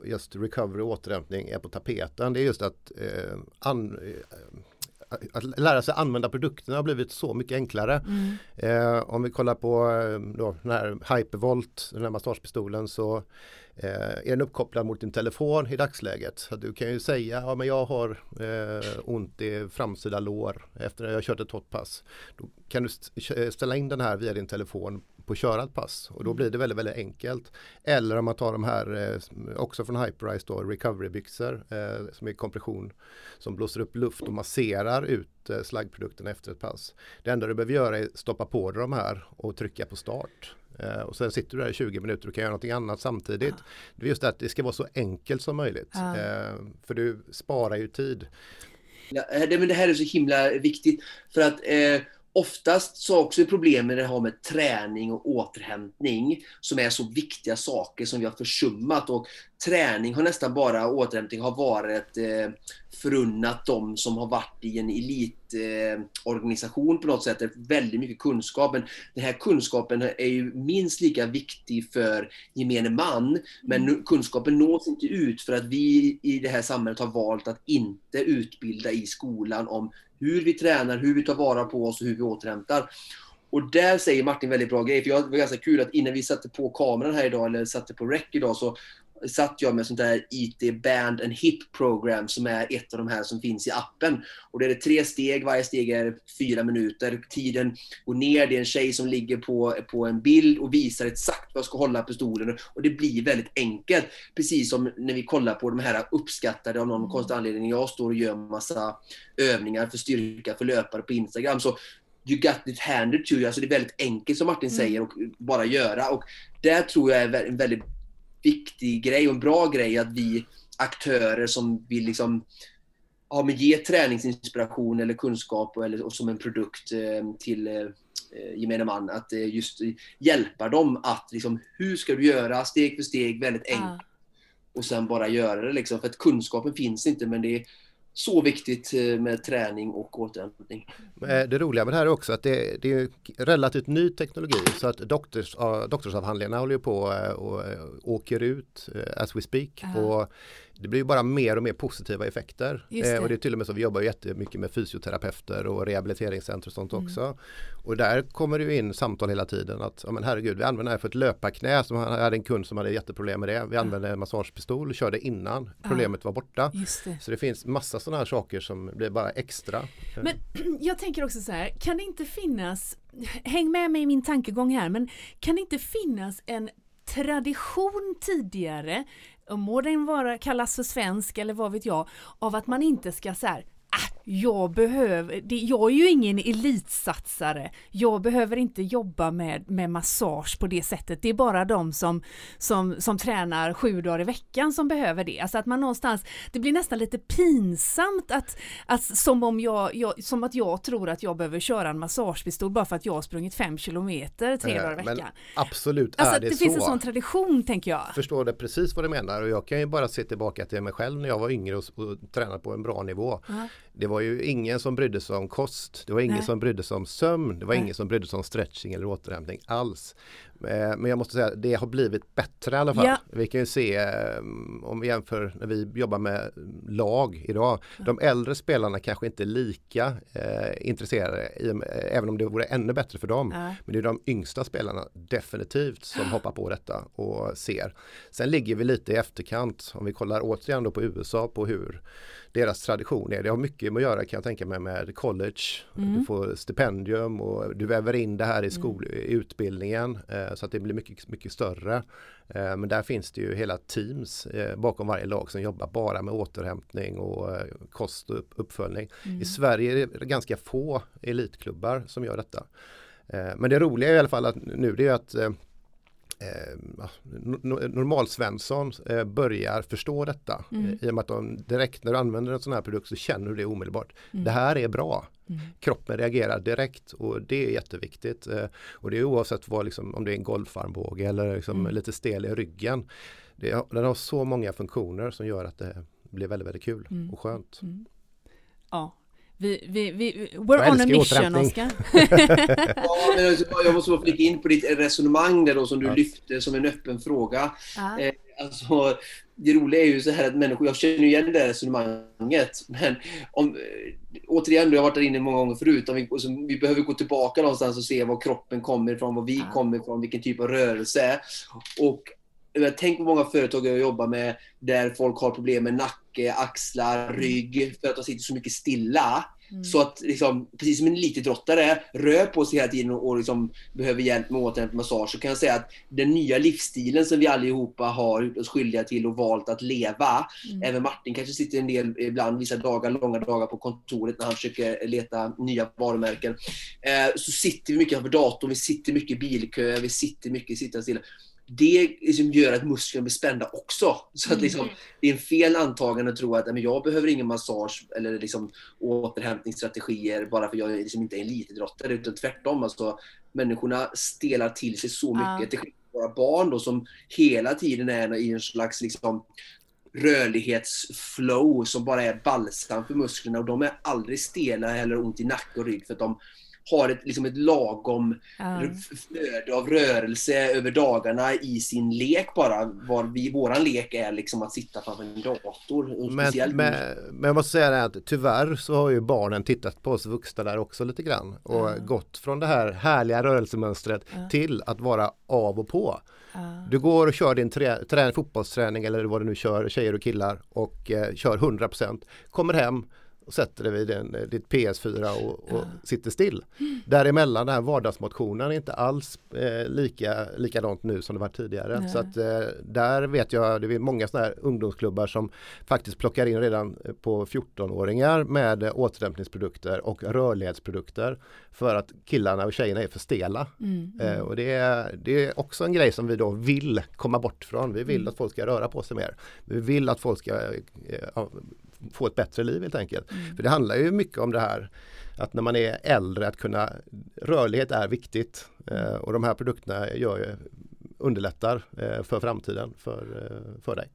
[SPEAKER 3] just recovery och återhämtning är på tapeten det är just att eh, an, att lära sig använda produkterna har blivit så mycket enklare. Mm. Eh, om vi kollar på eh, då, den här Hypervolt, den här massagepistolen så eh, är den uppkopplad mot din telefon i dagsläget. Så du kan ju säga ja, men jag har eh, ont i framsida lår efter att jag kört ett hårt pass. Då kan du ställa in den här via din telefon på körat pass och då blir det väldigt, väldigt enkelt. Eller om man tar de här eh, också från Hyperice då, recoverybyxor eh, som är kompression som blåser upp luft och masserar ut eh, slaggprodukten efter ett pass. Det enda du behöver göra är stoppa på dig de här och trycka på start. Eh, och sen sitter du där i 20 minuter och kan göra någonting annat samtidigt. Ja. Det är just det att det ska vara så enkelt som möjligt. Ja. Eh, för du sparar ju tid.
[SPEAKER 4] Ja, det, men det här är så himla viktigt. För att eh, Oftast så också är problemet med det här med träning och återhämtning som är så viktiga saker som vi har försummat. Och träning har nästan bara, återhämtning har varit eh, förunnat de som har varit i en elitorganisation eh, på något sätt. Väldigt mycket kunskap. Men den här kunskapen är ju minst lika viktig för gemene man. Men mm. kunskapen nås inte ut för att vi i det här samhället har valt att inte utbilda i skolan om hur vi tränar, hur vi tar vara på oss och hur vi återhämtar. Och där säger Martin väldigt bra grejer. För det var ganska kul att innan vi satte på kameran här idag, eller satte på rec idag, så satt jag med sånt där IT Band and Hip Program som är ett av de här som finns i appen. Och det är tre steg, varje steg är fyra minuter. Tiden går ner, det är en tjej som ligger på, på en bild och visar exakt vad jag ska hålla pistolen. Och det blir väldigt enkelt. Precis som när vi kollar på de här uppskattade av någon mm. konstig anledning. Jag står och gör massa övningar för styrka för löpare på Instagram. Så you got it handed to you. Alltså det är väldigt enkelt som Martin mm. säger och bara göra. Och där tror jag är en väldigt viktig grej och en bra grej att vi aktörer som vill liksom ja, men ge träningsinspiration eller kunskap eller, och som en produkt eh, till eh, gemene man. Att eh, just hjälpa dem att liksom, hur ska du göra steg för steg väldigt enkelt. Ah. Och sen bara göra det liksom. För att kunskapen finns inte men det är så viktigt eh, med träning och återhämtning.
[SPEAKER 3] Eh, det roliga med det här är också att det, det är relativt ny teknologi så att doktors, doktorsavhandlingarna håller på eh, och åker ut as we speak. Uh -huh. Och det blir bara mer och mer positiva effekter. Det. Eh, och det är till och med så vi jobbar jättemycket med fysioterapeuter och rehabiliteringscenter och sånt mm. också. Och där kommer det in samtal hela tiden att ja, men herregud, vi använder det här för ett löparknä. Som hade en kund som hade jätteproblem med det. Vi använde en massagepistol och körde innan problemet var borta. Det. Så det finns massa sådana här saker som blir bara extra.
[SPEAKER 1] Men *clears throat* jag tänker också så här, kan det inte finnas, häng med mig i min tankegång här, men kan det inte finnas en tradition tidigare må den vara, kallas för svensk eller vad vet jag, av att man inte ska så här, ah, jag behöver, det, jag är ju ingen elitsatsare, jag behöver inte jobba med, med massage på det sättet, det är bara de som, som, som tränar sju dagar i veckan som behöver det. Alltså att man någonstans, det blir nästan lite pinsamt att, att som om jag, jag som att jag tror att jag behöver köra en massagepistol bara för att jag har sprungit fem kilometer tre äh, dagar i veckan.
[SPEAKER 3] Absolut
[SPEAKER 1] alltså
[SPEAKER 3] är det,
[SPEAKER 1] det
[SPEAKER 3] så.
[SPEAKER 1] finns en sån tradition tänker jag.
[SPEAKER 3] Förstår det precis vad du menar och jag kan ju bara se tillbaka till mig själv när jag var yngre och, och tränade på en bra nivå. Uh -huh. Det var ju ingen som brydde sig om kost. Det var ingen Nej. som brydde sig om sömn. Det var Nej. ingen som brydde sig om stretching eller återhämtning alls. Eh, men jag måste säga att det har blivit bättre i alla fall. Ja. Vi kan ju se eh, om vi jämför när vi jobbar med lag idag. De äldre spelarna kanske inte är lika eh, intresserade även om det vore ännu bättre för dem. Ja. Men det är de yngsta spelarna definitivt som hoppar på detta och ser. Sen ligger vi lite i efterkant om vi kollar återigen då på USA på hur deras tradition är. Det har mycket med att göra kan jag tänka mig med college. Mm. Du får stipendium och du väver in det här i, skol, mm. i utbildningen eh, så att det blir mycket, mycket större. Eh, men där finns det ju hela teams eh, bakom varje lag som jobbar bara med återhämtning och eh, kost och uppföljning. Mm. I Sverige är det ganska få elitklubbar som gör detta. Eh, men det roliga i alla fall att nu det är att eh, eh, normalsvensson eh, börjar förstå detta. Mm. Eh, I och med att de direkt när du använder en sån här produkt så känner du det omedelbart. Mm. Det här är bra. Mm. Kroppen reagerar direkt och det är jätteviktigt. Eh, och det är oavsett vad, liksom, om det är en golfarmbåge eller liksom mm. lite stel i ryggen. Det, den har så många funktioner som gör att det blir väldigt, väldigt kul mm. och skönt. Mm.
[SPEAKER 1] Ja, vi, vi, vi, we're on a mission, Oskar. *laughs*
[SPEAKER 4] ja, jag måste bara flika in på ditt resonemang där då som du ja. lyfte som en öppen fråga. Ja. Eh, alltså, det roliga är ju så här att människor, jag känner igen det resonemanget, men om, eh, återigen, jag har varit där inne många gånger förut, om vi, så vi behöver gå tillbaka någonstans och se var kroppen kommer ifrån, var vi kommer ifrån, vilken typ av rörelse. Och Tänk på många företag jag jobbar med där folk har problem med nacke, axlar, mm. rygg för att de sitter så mycket stilla. Mm. Så att liksom, precis som en elitidrottare rör på sig hela tiden och, och liksom behöver hjälp med återhämtning massage så kan jag säga att den nya livsstilen som vi allihopa har gjort oss skyldiga till och valt att leva. Mm. Även Martin kanske sitter en del ibland, vissa dagar, långa dagar på kontoret när han försöker leta nya varumärken. Eh, så sitter vi mycket framför datorn, vi sitter mycket i bilköer, vi sitter mycket sitta stilla det liksom gör att musklerna blir spända också. Så att liksom, mm. det är en fel antagande att tro att men jag behöver ingen massage eller liksom återhämtningsstrategier bara för jag liksom inte är elitidrottare. Utan tvärtom. Alltså, människorna stelar till sig så mycket. Ja. Till våra barn då, som hela tiden är i en slags liksom, rörlighetsflow som bara är balsam för musklerna. Och de är aldrig stela eller ont i nacke och rygg för att de
[SPEAKER 2] har ett, liksom ett lagom flöde av rörelse över dagarna i sin lek bara. Var vi, våran lek är liksom att sitta framför en dator. Och
[SPEAKER 3] Men,
[SPEAKER 2] speciellt
[SPEAKER 3] men, men jag måste säga det att tyvärr så har ju barnen tittat på oss vuxna där också lite grann och
[SPEAKER 1] Ja.
[SPEAKER 3] gått från det här härliga rörelsemönstret
[SPEAKER 1] Ja.
[SPEAKER 3] till att vara av och på. Du går och kör din trä, trä, fotbollsträning eller vad du nu kör, tjejer och killar och eh, kör 100% kommer hem och sätter dig vid din, eh, ditt PS4 och, och
[SPEAKER 1] Ja.
[SPEAKER 3] sitter still. Däremellan den här vardagsmotionen är inte alls eh, lika, likadant nu som det var tidigare.
[SPEAKER 1] Nej.
[SPEAKER 3] Så att eh, där vet jag, det är många sådana här ungdomsklubbar som faktiskt plockar in redan eh, på 14-åringar med eh, återhämtningsprodukter och rörlighetsprodukter för att killarna och tjejerna är för stela.
[SPEAKER 1] Mm,
[SPEAKER 3] Eh,
[SPEAKER 1] mm.
[SPEAKER 3] och det är, det är också en grej som vi då vill komma bort från. Vi vill
[SPEAKER 1] Mm.
[SPEAKER 3] att folk ska röra på sig mer. Vi vill att folk ska eh, få ett bättre liv helt enkelt.
[SPEAKER 1] Mm.
[SPEAKER 3] För det handlar ju mycket om det här att när man är äldre att kunna Rörlighet är viktigt eh, och de här produkterna gör ju, underlättar eh, för framtiden för, eh, för dig.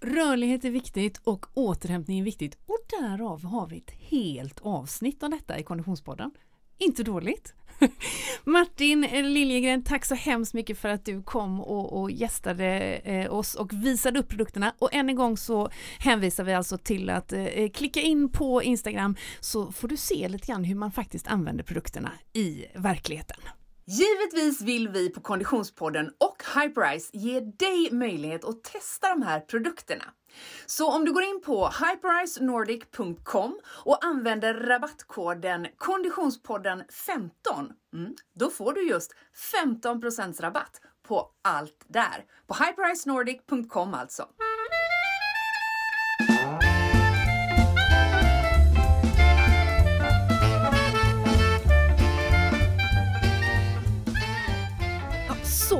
[SPEAKER 1] Rörlighet är viktigt och återhämtning är viktigt och därav har vi ett helt avsnitt om detta i Konditionspodden. Inte dåligt. *laughs* Martin Liljegren, tack så hemskt mycket för att du kom och, och gästade eh, oss och visade upp produkterna. Och än en gång så hänvisar vi alltså till att eh, klicka in på Instagram så får du se lite grann hur man faktiskt använder produkterna i verkligheten. Givetvis vill vi på Konditionspodden och Hyperice ge dig möjlighet att testa de här produkterna. Så om du går in på hypericenordic.com och använder rabattkoden Konditionspodden 15, mm, då får du just 15% rabatt på allt där. På hypericenordic.com alltså.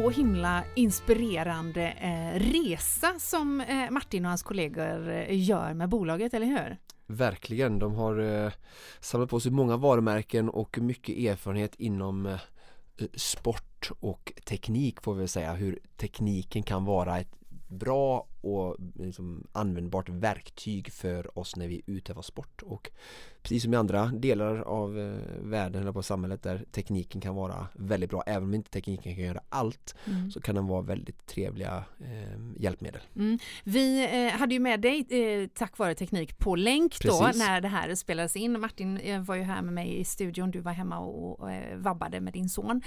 [SPEAKER 1] Så himla inspirerande eh, resa som eh, Martin och hans kollegor eh, gör med bolaget, eller hur?
[SPEAKER 2] Verkligen, de har eh, samlat på sig många varumärken och mycket erfarenhet inom eh, sport och teknik får vi väl säga hur tekniken kan vara ett bra och liksom användbart verktyg för oss när vi utövar sport och precis som i andra delar av eh, världen eller på samhället där tekniken kan vara väldigt bra även om inte tekniken kan göra allt
[SPEAKER 1] Mm.
[SPEAKER 2] så kan den vara väldigt trevliga eh, hjälpmedel.
[SPEAKER 1] Mm. Vi eh, hade ju med dig eh, tack vare teknik på länk då
[SPEAKER 2] Precis.
[SPEAKER 1] när det här spelades in. Martin eh, var ju här med mig i studion, du var hemma och, och eh, vabbade med din son.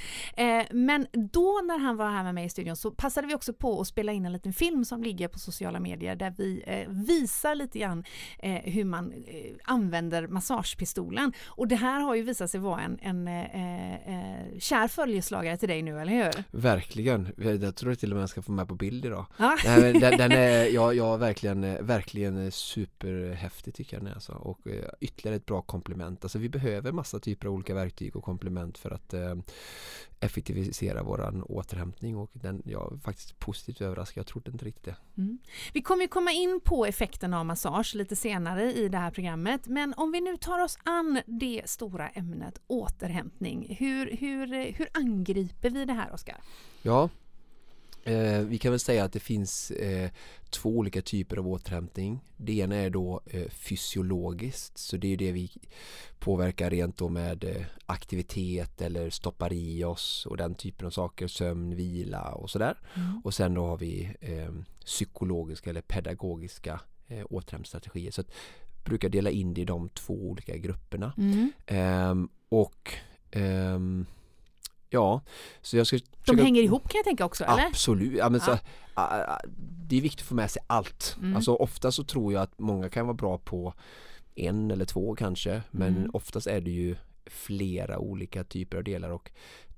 [SPEAKER 1] Men då när han var här med mig i studion så passade vi också på att spela in en liten film som ligger på sociala medier där vi eh, visar lite grann eh, hur man eh, använder massagepistolen. Och det här har ju visat sig vara en, en eh, eh, kär följeslagare till dig nu, eller hur?
[SPEAKER 2] Verkligen, jag tror till och med jag ska få med på bild idag.
[SPEAKER 1] Ja.
[SPEAKER 2] Den, den *laughs* är, ja, ja verkligen, verkligen superhäftig tycker jag den är alltså. och eh, ytterligare ett bra komplement. Alltså vi behöver massa typer av olika verktyg och komplement för att eh, effektivisera våran återhämtning och den, jag är faktiskt positivt överraskad, jag trodde inte riktigt det.
[SPEAKER 1] Mm. Vi kommer ju komma in på effekten av massage lite senare i det här programmet, men om vi nu tar oss an det stora ämnet återhämtning, hur, hur, hur angriper vi det här Oskar?
[SPEAKER 2] Ja, eh, vi kan väl säga att det finns eh, två olika typer av återhämtning. Det ena är då eh, fysiologiskt, så det är det vi påverkar rent då med eh, aktivitet eller stoppar i oss och den typen av saker, sömn, vila och sådär.
[SPEAKER 1] Mm.
[SPEAKER 2] Och sen då har vi eh, psykologiska eller pedagogiska eh, återhämtningsstrategier. Så att brukar dela in det i de två olika grupperna.
[SPEAKER 1] Mm.
[SPEAKER 2] Ehm, och ehm, ja, så jag ska
[SPEAKER 1] De
[SPEAKER 2] försöka-
[SPEAKER 1] hänger ihop kan jag tänka också, eller?
[SPEAKER 2] Absolut, ja, men Så,
[SPEAKER 1] Ja.
[SPEAKER 2] ah, det är viktigt att få med sig allt.
[SPEAKER 1] Mm.
[SPEAKER 2] Alltså ofta så tror jag att många kan vara bra på en eller två kanske men
[SPEAKER 1] Mm.
[SPEAKER 2] oftast är det ju flera olika typer av delar och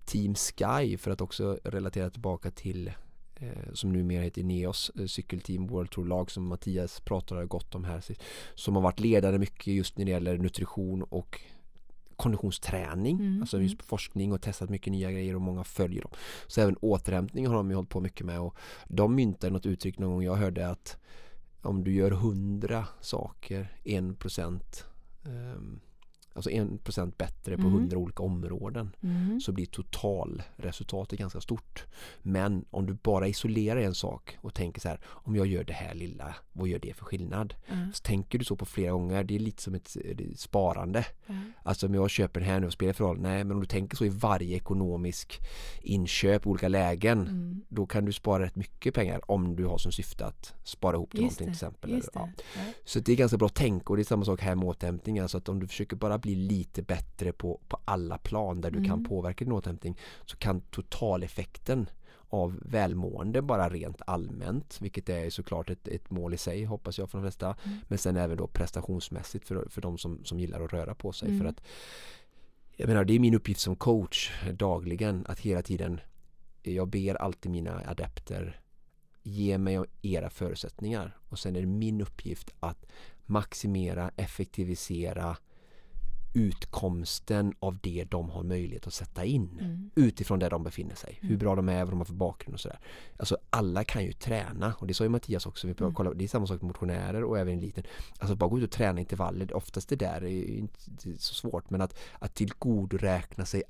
[SPEAKER 2] Team Sky för att också relatera tillbaka till eh, som numera heter Neos eh, cykelteam World Tour lag som Mattias pratade gott om här som har varit ledare mycket just när det gäller nutrition och konditionsträning,
[SPEAKER 1] Mm,
[SPEAKER 2] alltså just forskning och testat mycket nya grejer och många följer dem. Så även återhämtning har de ju hållit på mycket med och de myntade något uttryck någon gång. Jag hörde att om du gör hundra saker, en procent ehm, alltså 1% bättre på
[SPEAKER 1] Mm.
[SPEAKER 2] 100 olika områden
[SPEAKER 1] Mm.
[SPEAKER 2] så blir totalresultatet ganska stort. Men om du bara isolerar en sak och tänker så här om jag gör det här lilla, vad gör det för skillnad? Så tänker du så på flera gånger, det är lite som ett eh, sparande. Alltså om jag köper den här nu och spelar för roll? Nej, men om du tänker så i varje ekonomisk inköp olika lägen
[SPEAKER 1] Mm.
[SPEAKER 2] då kan du spara rätt mycket pengar om du har som syfte att spara ihop till
[SPEAKER 1] Just
[SPEAKER 2] någonting
[SPEAKER 1] det,
[SPEAKER 2] till exempel. Eller,
[SPEAKER 1] det.
[SPEAKER 2] Ja. Så det är ganska bra tänk och det är samma sak här med återhämtning. Alltså att om du försöker bara bli lite bättre på, på alla plan där du kan
[SPEAKER 1] Mm.
[SPEAKER 2] påverka din återhämtning så kan totaleffekten av välmående bara rent allmänt, vilket är såklart ett, ett mål i sig hoppas jag för de flesta.
[SPEAKER 1] Mm.
[SPEAKER 2] Men sen även då prestationsmässigt för, för de som, som gillar att röra på sig.
[SPEAKER 1] Mm.
[SPEAKER 2] För att jag menar, det är min uppgift som coach dagligen att hela tiden jag ber alltid mina adepter ge mig era förutsättningar och sen är det min uppgift att maximera, effektivisera utkomsten av det de har möjlighet att sätta in
[SPEAKER 1] Mm.
[SPEAKER 2] utifrån där de befinner sig. Hur
[SPEAKER 1] Mm.
[SPEAKER 2] bra de är, vad de har för bakgrund och sådär. Alltså alla kan ju träna och det sa ju Mattias också. Vi
[SPEAKER 1] Mm.
[SPEAKER 2] kolla, det är samma sak med motionärer och även eliten. Alltså bara gå ut och träna intervaller. Oftast det där är inte så svårt men att, att tillgodoräkna sig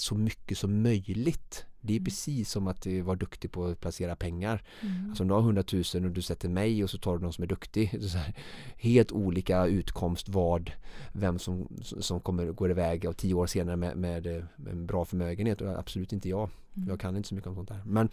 [SPEAKER 2] så mycket som möjligt. Det är
[SPEAKER 1] Mm.
[SPEAKER 2] precis som att eh, vara duktig på att placera pengar.
[SPEAKER 1] Mm.
[SPEAKER 2] Alltså om du har 100 000 och du sätter mig och så tar du någon som är duktig. Här, helt olika utkomst vad, vem som, som kommer går iväg och tio år senare med, med, eh, med en bra förmögenhet absolut inte jag.
[SPEAKER 1] Mm.
[SPEAKER 2] Jag kan inte så mycket om sånt där. Men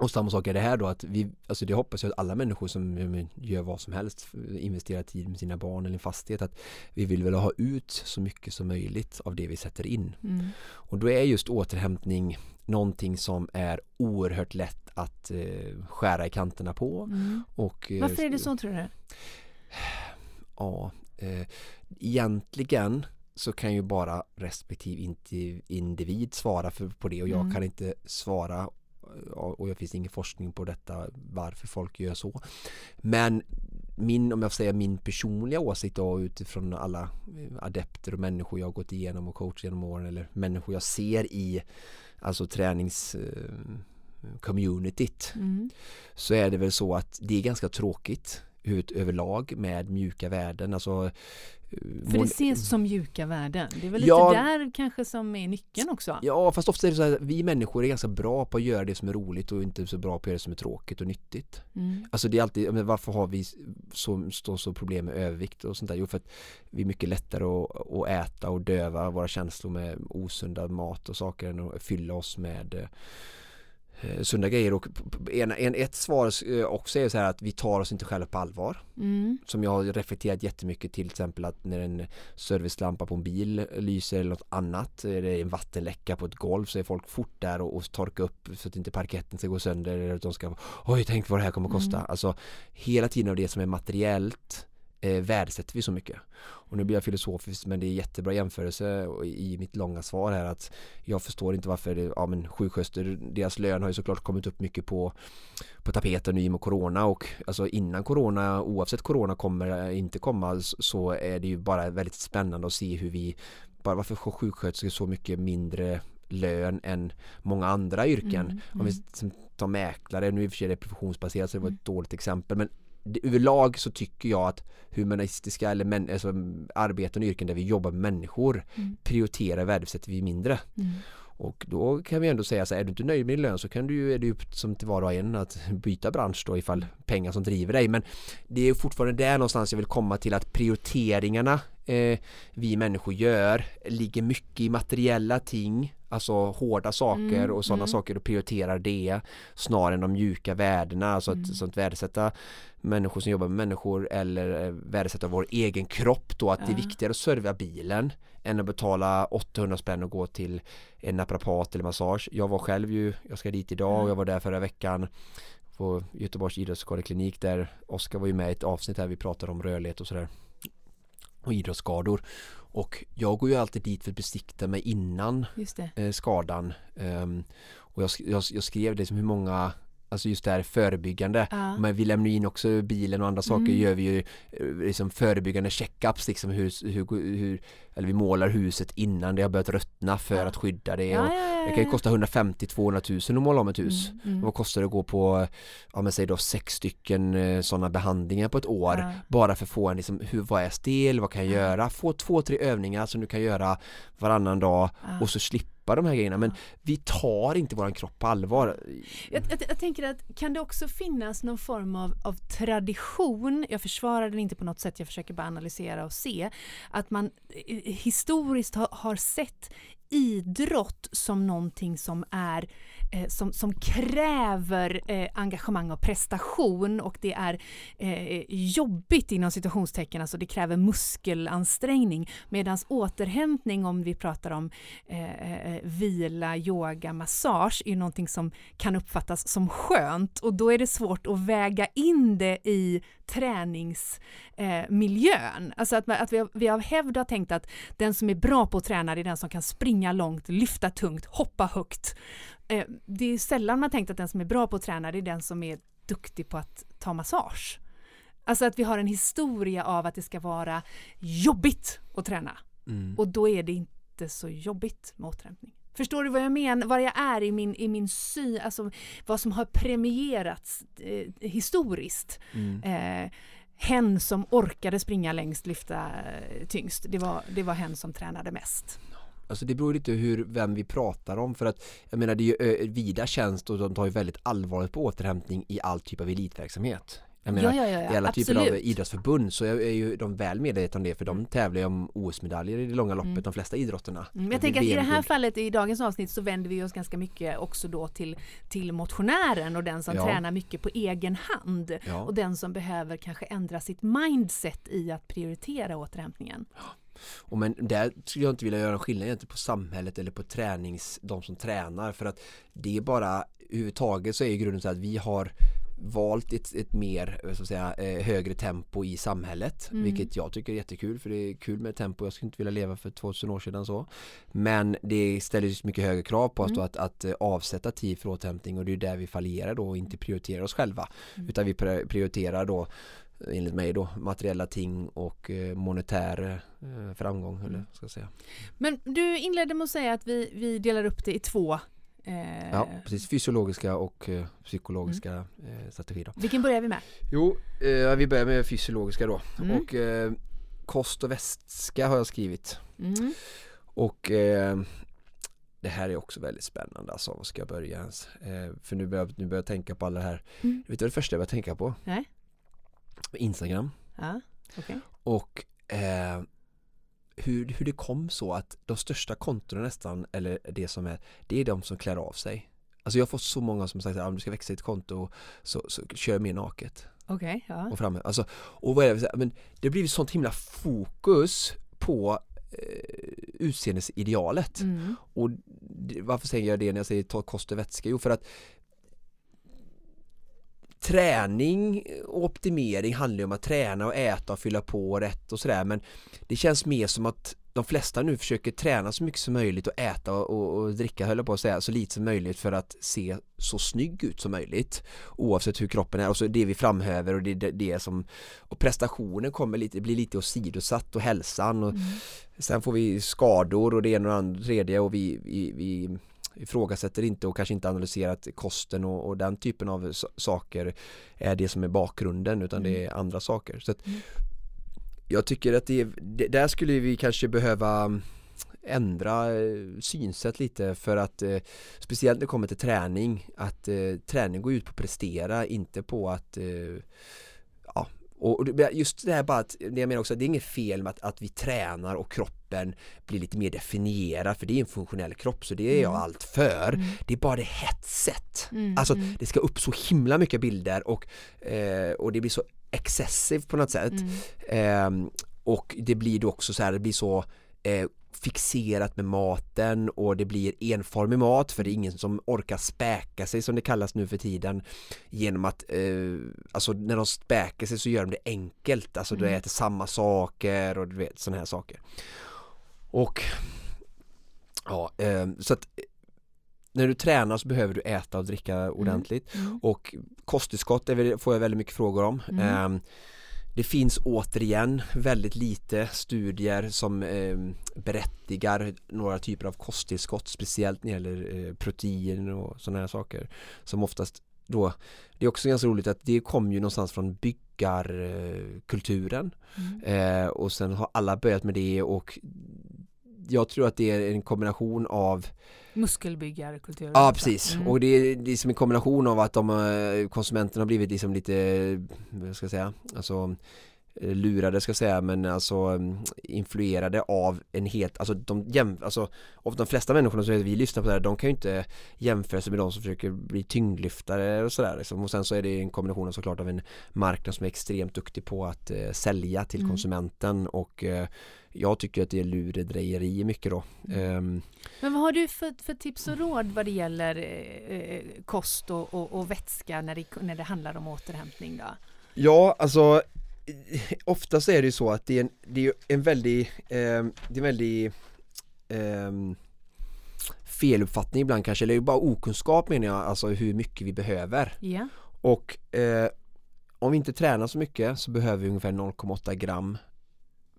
[SPEAKER 2] och samma sak är det här då att vi, alltså det hoppas jag att alla människor som gör vad som helst, investerar tid med sina barn eller en fastighet, att vi vill väl ha ut så mycket som möjligt av det vi sätter in.
[SPEAKER 1] Mm.
[SPEAKER 2] Och då är just återhämtning någonting som är oerhört lätt att eh, skära i kanterna på.
[SPEAKER 1] Mm.
[SPEAKER 2] Och, eh,
[SPEAKER 1] Varför är det så tror du?
[SPEAKER 2] Ja, eh, egentligen så kan ju bara respektive individ svara för, på det och jag
[SPEAKER 1] Mm.
[SPEAKER 2] kan inte svara och det finns ingen forskning på detta varför folk gör så. Men min, om jag säga min personliga åsikt då utifrån alla eh, adepter och människor jag har gått igenom och coachat genom åren eller människor jag ser i alltså tränings eh,
[SPEAKER 1] Mm.
[SPEAKER 2] så är det väl så att det är ganska tråkigt överlag med mjuka värden. Alltså,
[SPEAKER 1] För det ses som mjuka värden. Det är väl
[SPEAKER 2] Ja.
[SPEAKER 1] lite där kanske som är nyckeln också?
[SPEAKER 2] Ja, fast ofta är det så här, vi människor är ganska bra på att göra det som är roligt och inte så bra på att göra det som är tråkigt och nyttigt.
[SPEAKER 1] Mm.
[SPEAKER 2] Alltså det är alltid, men varför har vi så, så, så problem med övervikt och sånt där? Jo, för att vi är mycket lättare att, att äta och döva våra känslor med osunda mat och saker än att fylla oss med eh, sunda grejer och en, en, ett svar eh, också är så här att vi tar oss inte själva på allvar
[SPEAKER 1] Mm.
[SPEAKER 2] som jag har reflekterat jättemycket till exempel att när en servicelampa på en bil lyser eller något annat, är det en vattenläcka på ett golv så är folk fort där och, och torkar upp så att inte parketten ska gå sönder eller att de ska oj tänk vad det här kommer att kosta.
[SPEAKER 1] Mm.
[SPEAKER 2] Alltså hela tiden av det som är materiellt eh, värdesätter vi så mycket. Och nu blir jag filosofisk men det är jättebra jämförelse i mitt långa svar här att jag förstår inte varför det, ja men sjuksköterskor, deras lön har ju såklart kommit upp mycket på på tapeten nu i och med corona och alltså innan corona oavsett corona kommer eller inte komma så är det ju bara väldigt spännande att se hur vi bara varför får sjuksköterskor så mycket mindre lön än många andra yrken.
[SPEAKER 1] Mm,
[SPEAKER 2] Om vi
[SPEAKER 1] mm.
[SPEAKER 2] tar mäklare, nu i och för sig är det professionsbaserat så det var
[SPEAKER 1] Mm.
[SPEAKER 2] ett dåligt exempel men överlag så tycker jag att humanistiska eller män, alltså, arbeten och yrken där vi jobbar med människor
[SPEAKER 1] Mm.
[SPEAKER 2] prioriterar värdesätter vi mindre.
[SPEAKER 1] Mm.
[SPEAKER 2] Och då kan vi ändå säga så här, är du inte nöjd med din lön så kan du är det ju som till var och en att byta bransch då ifall pengar som driver dig. Men det är fortfarande där någonstans jag vill komma till att prioriteringarna eh, vi människor gör ligger mycket i materiella ting, alltså hårda saker
[SPEAKER 1] Mm,
[SPEAKER 2] och sådana
[SPEAKER 1] mm.
[SPEAKER 2] saker och prioriterar det snarare än de mjuka värdena, alltså
[SPEAKER 1] Mm.
[SPEAKER 2] att, så att värdesätta människor som jobbar med människor eller eh, värdesätta vår egen kropp då att det är
[SPEAKER 1] Ja.
[SPEAKER 2] viktigare att serva bilen än att betala 800 spänn och gå till en naprapat eller massage. Jag var själv ju, jag ska dit idag och jag var där förra veckan på Göteborgs idrottsskadeklinik där Oskar var ju med i ett avsnitt här vi pratade om rörlighet och sådär och idrottsskador och jag går ju alltid dit för att besikta mig innan eh, skadan Ehm, och jag, jag, jag skrev det som hur många Alltså just det här förebyggande.
[SPEAKER 1] Ja.
[SPEAKER 2] Men vi lämnar in också bilen och andra saker
[SPEAKER 1] Mm.
[SPEAKER 2] gör vi ju eh, liksom förebyggande checkups liksom hur, hur, hur eller vi målar huset innan det har börjat ruttna för
[SPEAKER 1] Ja.
[SPEAKER 2] att skydda det.
[SPEAKER 1] Ja, ja,
[SPEAKER 2] det kan ju kosta 150-200 tusen att måla om ett hus.
[SPEAKER 1] Mm, mm.
[SPEAKER 2] Vad kostar det att gå på, ja men säg då sex stycken sådana behandlingar på ett år bara för att få en liksom, hur, vad är stel, vad kan jag
[SPEAKER 1] Ja.
[SPEAKER 2] göra? Få två, tre övningar som du kan göra varannan dag och så slippa de här grejerna men vi tar inte våran kropp på allvar.
[SPEAKER 1] Jag, jag, jag tänker att kan det också finnas någon form av, av tradition, jag försvarar den inte på något sätt, jag försöker bara analysera och se, att man eh, historiskt har, har sett idrott som någonting som är eh, som, som kräver eh, engagemang och prestation och det är eh, jobbigt inom situationstecken, alltså det kräver muskelansträngning medan återhämtning om vi pratar om eh, eh, vila, yoga, massage är någonting som kan uppfattas som skönt och då är det svårt att väga in det i träningsmiljön. Eh, alltså att, att vi, vi av hävd har tänkt att den som är bra på att träna är den som kan springa långt, lyfta tungt, hoppa högt. Eh, det är sällan man tänkt att den som är bra på att träna är den som är duktig på att ta massage. Alltså att vi har en historia av att det ska vara jobbigt att träna.
[SPEAKER 2] Mm.
[SPEAKER 1] Och då är det inte så jobbigt med återhämtning. Förstår du vad jag menar? Vad jag är i min, i min syn, alltså vad som har premierats eh, historiskt.
[SPEAKER 2] Mm.
[SPEAKER 1] Eh, hen som orkade springa längst, lyfta eh, tyngst, det var, det var hen som tränade mest.
[SPEAKER 2] Alltså det beror lite hur, vem vi pratar om för att jag menar det är ju vida tjänst och de tar ju väldigt allvarligt på återhämtning i all typ av elitverksamhet. Jag menar,
[SPEAKER 1] ja, ja, ja,
[SPEAKER 2] i alla typer av
[SPEAKER 1] absolut.
[SPEAKER 2] idrottsförbund så är ju de väl medvetna om det för de tävlar ju om OS-medaljer i det långa loppet,
[SPEAKER 1] Mm.
[SPEAKER 2] de flesta idrotterna.
[SPEAKER 1] Mm,
[SPEAKER 2] Det
[SPEAKER 1] Jag tänker att i det här fallet i dagens avsnitt så vänder vi oss ganska mycket också då till, till motionären och den som tränar mycket på egen hand och den som behöver kanske ändra sitt mindset i att prioritera återhämtningen.
[SPEAKER 2] Och men där skulle jag inte vilja göra en skillnad egentligen på samhället eller på tränings, de som tränar för att det är bara överhuvudtaget så är ju grunden så att vi har valt ett, ett mer ska jag säga, eh, högre tempo i samhället
[SPEAKER 1] Mm.
[SPEAKER 2] vilket jag tycker är jättekul för det är kul med tempo jag skulle inte vilja leva för 2000 år sedan så men det ställer ju så mycket högre krav på oss
[SPEAKER 1] Mm.
[SPEAKER 2] då att, att eh, avsätta tid för återhämtning och det är där vi fallerar då och inte prioriterar oss själva
[SPEAKER 1] Mm.
[SPEAKER 2] utan vi pri- prioriterar då enligt mig då materiella ting och eh, monetär eh, framgång eller
[SPEAKER 1] Mm.
[SPEAKER 2] vad ska säga.
[SPEAKER 1] Men du inledde med att säga att vi, vi delar upp det i två. Eh,
[SPEAKER 2] Ja, precis. Fysiologiska och eh, psykologiska eh, strategier då.
[SPEAKER 1] Vilken börjar vi med?
[SPEAKER 2] Jo, eh, vi börjar med fysiologiska då.
[SPEAKER 1] Mm.
[SPEAKER 2] Och kost och vätska har jag skrivit.
[SPEAKER 1] Mm.
[SPEAKER 2] Och det här är också väldigt spännande alltså. Var ska jag börja ens? Eh, för nu börjar, nu börjar jag tänka på alla det här.
[SPEAKER 1] Mm.
[SPEAKER 2] Vet du vad det första jag börjar tänka på?
[SPEAKER 1] Nej.
[SPEAKER 2] Instagram.
[SPEAKER 1] Ja, okej.
[SPEAKER 2] Och eh, hur, hur det kom så att de största kontona nästan, eller det som är, det är de som klär av sig. Alltså jag har fått så många som sagt att om du ska växa ditt konto så, så kör mer naket
[SPEAKER 1] Okej, ja.
[SPEAKER 2] och framme. Alltså, och vad är det, men det blivit sånt himla fokus på eh, utseendesidealet.
[SPEAKER 1] Mm.
[SPEAKER 2] Och varför säger jag det när jag säger ta kost och vätska? Jo för att träning och optimering handlar ju om att träna och äta och fylla på rätt och sådär men det känns mer som att de flesta nu försöker träna så mycket som möjligt och äta och, och, och dricka höll jag på att säga så lite som möjligt för att se så snygg ut som möjligt oavsett hur kroppen är och så det vi framhäver och det, det, det som och prestationen kommer lite, blir lite åsidosatt och hälsan och
[SPEAKER 1] Mm.
[SPEAKER 2] Sen får vi skador och det ena och det andra tredje och vi, vi, vi ifrågasätter inte och kanske inte analyserat kosten och, och den typen av saker är det som är bakgrunden utan det är andra saker. Så att
[SPEAKER 1] Mm.
[SPEAKER 2] Jag tycker att det, det, där skulle vi kanske behöva ändra eh, synsätt lite för att eh, speciellt när det kommer till träning att eh, träning går ut på att prestera inte på att eh, och just det här bara att, det jag menar också, det är inget fel med att, att vi tränar och kroppen blir lite mer definierad för det är en funktionell kropp så det är jag
[SPEAKER 1] Mm.
[SPEAKER 2] allt för.
[SPEAKER 1] Mm.
[SPEAKER 2] Det är bara det hetset.
[SPEAKER 1] Mm,
[SPEAKER 2] Alltså
[SPEAKER 1] mm.
[SPEAKER 2] det ska upp så himla mycket bilder och, eh, och det blir så excessive på något sätt. Ehm, och det blir då också så här, det blir så eh, fixerat med maten och det blir enformig mat för det är ingen som orkar späka sig som det kallas nu för tiden genom att eh, alltså när de späker sig så gör de det enkelt alltså
[SPEAKER 1] Mm.
[SPEAKER 2] äter samma saker och du vet sådana här saker och ja eh, så att när du tränar så behöver du äta och dricka ordentligt
[SPEAKER 1] Mm.
[SPEAKER 2] och kosttillskott får jag väldigt mycket frågor om.
[SPEAKER 1] Mm.
[SPEAKER 2] Det finns återigen väldigt lite studier som ehm, berättigar några typer av kosttillskott speciellt när det gäller eh, protein och sådana här saker som oftast då det är också ganska roligt att det kom ju någonstans från byggarkulturen
[SPEAKER 1] Mm.
[SPEAKER 2] eh, och sen har alla börjat med det och jag tror att det är en kombination av
[SPEAKER 1] Muskelbyggarkultur.
[SPEAKER 2] Ja precis
[SPEAKER 1] Mm.
[SPEAKER 2] och det är, det är som en kombination av att de eh, konsumenterna har blivit liksom lite, vad ska jag säga, alltså lurade ska jag säga men alltså mm, influerade av en helt, alltså de jäm, alltså av de flesta människorna som vi lyssnar på det här, de kan ju inte jämföra sig med de som försöker bli tyngdlyftare och sådär liksom. och sen så är det en kombination såklart av en marknad som är extremt duktig på att eh, sälja till
[SPEAKER 1] Mm.
[SPEAKER 2] konsumenten och eh, jag tycker att det är lurendrejeri mycket då
[SPEAKER 1] Mm.
[SPEAKER 2] Ehm,
[SPEAKER 1] Men vad har du för, för tips och råd vad det gäller eh, eh, kost och, och, och vätska när det, när det handlar om återhämtning då?
[SPEAKER 2] Ja, alltså oftast är det ju så att det är en, det är en väldigt, eh, det är en väldigt eh, feluppfattning ibland kanske, eller bara okunskap menar jag, alltså hur mycket vi behöver.
[SPEAKER 1] Ja.
[SPEAKER 2] Och eh, om vi inte tränar så mycket så behöver vi ungefär 0,8 gram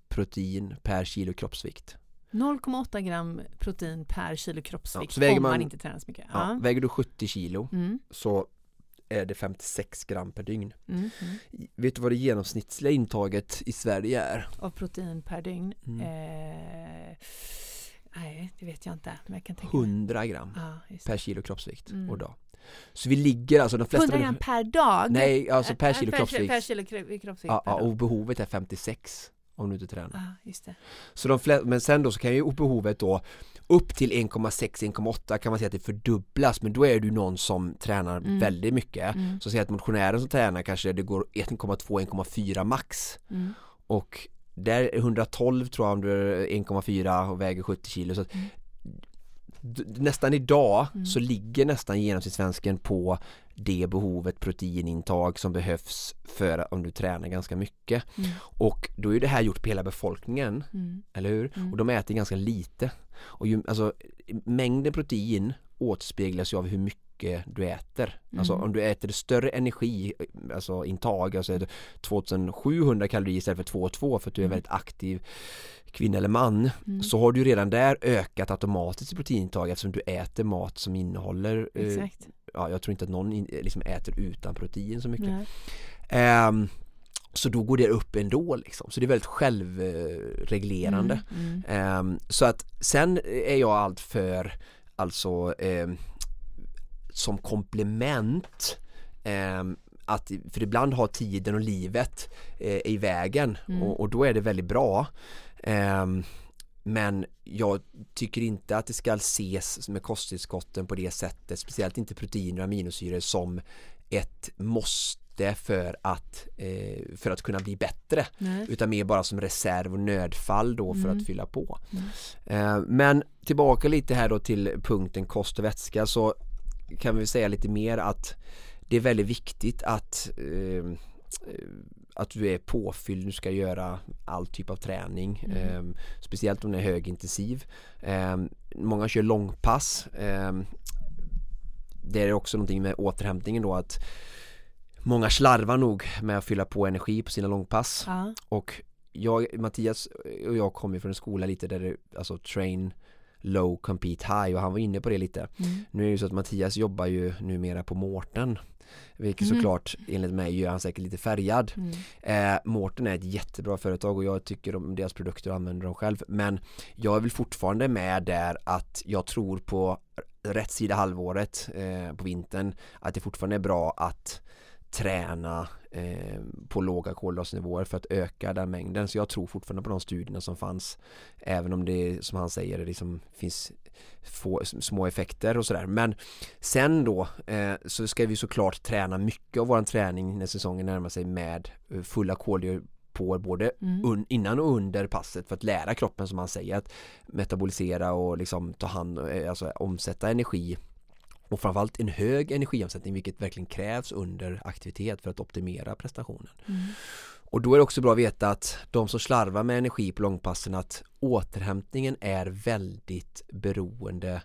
[SPEAKER 2] protein per kilo kroppsvikt.
[SPEAKER 1] 0,8 gram protein per kilo kroppsvikt
[SPEAKER 2] Ja,
[SPEAKER 1] om man,
[SPEAKER 2] man-
[SPEAKER 1] inte tränar så mycket.
[SPEAKER 2] Ja.
[SPEAKER 1] Ja.
[SPEAKER 2] Väger du 70 kilo
[SPEAKER 1] Mm,
[SPEAKER 2] så är det 56 gram per dygn.
[SPEAKER 1] mm.
[SPEAKER 2] Vet du vad det genomsnittliga intaget i Sverige är?
[SPEAKER 1] Av protein per dygn.
[SPEAKER 2] Mm.
[SPEAKER 1] Eh, nej, det vet jag inte. Men jag kan tänka mig.
[SPEAKER 2] 100 gram.
[SPEAKER 1] Ja,
[SPEAKER 2] per kilo kroppsvikt
[SPEAKER 1] Mm.
[SPEAKER 2] och dag. Så vi ligger alltså de flesta
[SPEAKER 1] 100 gram per dag?
[SPEAKER 2] Nej, alltså per
[SPEAKER 1] Eh,
[SPEAKER 2] kilo
[SPEAKER 1] per,
[SPEAKER 2] kroppsvikt.
[SPEAKER 1] Per kilo kro- kroppsvikt
[SPEAKER 2] ja, och behovet är 56 om du inte tränar.
[SPEAKER 1] Ja, just det.
[SPEAKER 2] Så de flesta, men sen då så kan ju behovet då upp till 1,6-1,8 kan man säga att det fördubblas men då är du någon som tränar
[SPEAKER 1] Mm.
[SPEAKER 2] väldigt mycket.
[SPEAKER 1] Mm,
[SPEAKER 2] Så säg att motionären som tränar kanske det går 1,2-1,4 max
[SPEAKER 1] mm,
[SPEAKER 2] och där är 112 tror jag om du är 1,4 och väger 70 kilo så
[SPEAKER 1] Mm.
[SPEAKER 2] Nästan idag
[SPEAKER 1] Mm.
[SPEAKER 2] så ligger nästan genomsnittssvensken på det behovet proteinintag som behövs för om du tränar ganska mycket
[SPEAKER 1] mm,
[SPEAKER 2] och då är det här gjort på hela befolkningen
[SPEAKER 1] mm,
[SPEAKER 2] eller hur?
[SPEAKER 1] Mm.
[SPEAKER 2] Och de äter ganska lite och ju, alltså, mängden protein återspeglas ju av hur mycket du äter alltså
[SPEAKER 1] Mm.
[SPEAKER 2] om du äter större energi alltså intag, alltså är det 2700 kalorier istället för 2,2 för att du är
[SPEAKER 1] Mm.
[SPEAKER 2] väldigt aktiv kvinna eller man
[SPEAKER 1] mm.
[SPEAKER 2] så har du redan där ökat automatiskt i proteinintag eftersom du äter mat som innehåller eh, ja, jag tror inte att någon in, liksom äter utan protein så mycket. Ehm, så då går det upp ändå liksom. Så det är väldigt självreglerande.
[SPEAKER 1] Mm, mm.
[SPEAKER 2] Ehm, så att sen är jag allt för alltså ehm, som komplement ehm, att, för ibland har tiden och livet eh, i vägen
[SPEAKER 1] Mm.
[SPEAKER 2] och, och då är det väldigt bra. Ehm, men jag tycker inte att det ska ses med kosttillskotten på det sättet, speciellt inte proteiner och aminosyror som ett måste för att, eh, för att kunna bli bättre
[SPEAKER 1] Nej.
[SPEAKER 2] utan mer bara som reserv och nödfall då för
[SPEAKER 1] Mm.
[SPEAKER 2] att fylla på.
[SPEAKER 1] Mm.
[SPEAKER 2] Eh, men tillbaka lite här då till punkten kost och vätska så kan vi säga lite mer att det är väldigt viktigt att eh, eh, att du är påfylld, du ska göra all typ av träning
[SPEAKER 1] Mm.
[SPEAKER 2] eh, speciellt om den är högintensiv eh, många kör långpass eh, det är också någonting med återhämtningen då att många slarvar nog med att fylla på energi på sina långpass
[SPEAKER 1] Ja.
[SPEAKER 2] och jag, Mattias och jag kommer från en skola lite där det, alltså train low, compete high och han var inne på det lite.
[SPEAKER 1] Mm.
[SPEAKER 2] Nu är det ju så att Mattias jobbar ju numera på Mårten vilket
[SPEAKER 1] Mm.
[SPEAKER 2] såklart enligt mig gör han säkert lite färgad.
[SPEAKER 1] Mm.
[SPEAKER 2] Eh, Mårten är ett jättebra företag och jag tycker om deras produkter och använder dem själv men jag är väl fortfarande med där att jag tror på rätt sida halvåret eh, på vintern att det fortfarande är bra att träna eh, på låga kolhydratnivåer för att öka den mängden. Så jag tror fortfarande på de studierna som fanns. Även om det som han säger det liksom finns få, små effekter och sådär. Men sen då eh, så ska vi såklart träna mycket av våran träning när säsongen närmar sig med eh, fulla kolhydratpåer både
[SPEAKER 1] Mm.
[SPEAKER 2] innan och under passet för att lära kroppen som man säger att metabolisera och liksom ta hand eh, alltså omsätta energi och framförallt en hög energiomsättning vilket verkligen krävs under aktivitet för att optimera prestationen.
[SPEAKER 1] Mm.
[SPEAKER 2] Och då är det också bra att veta att de som slarvar med energi på långpassen att återhämtningen är väldigt beroende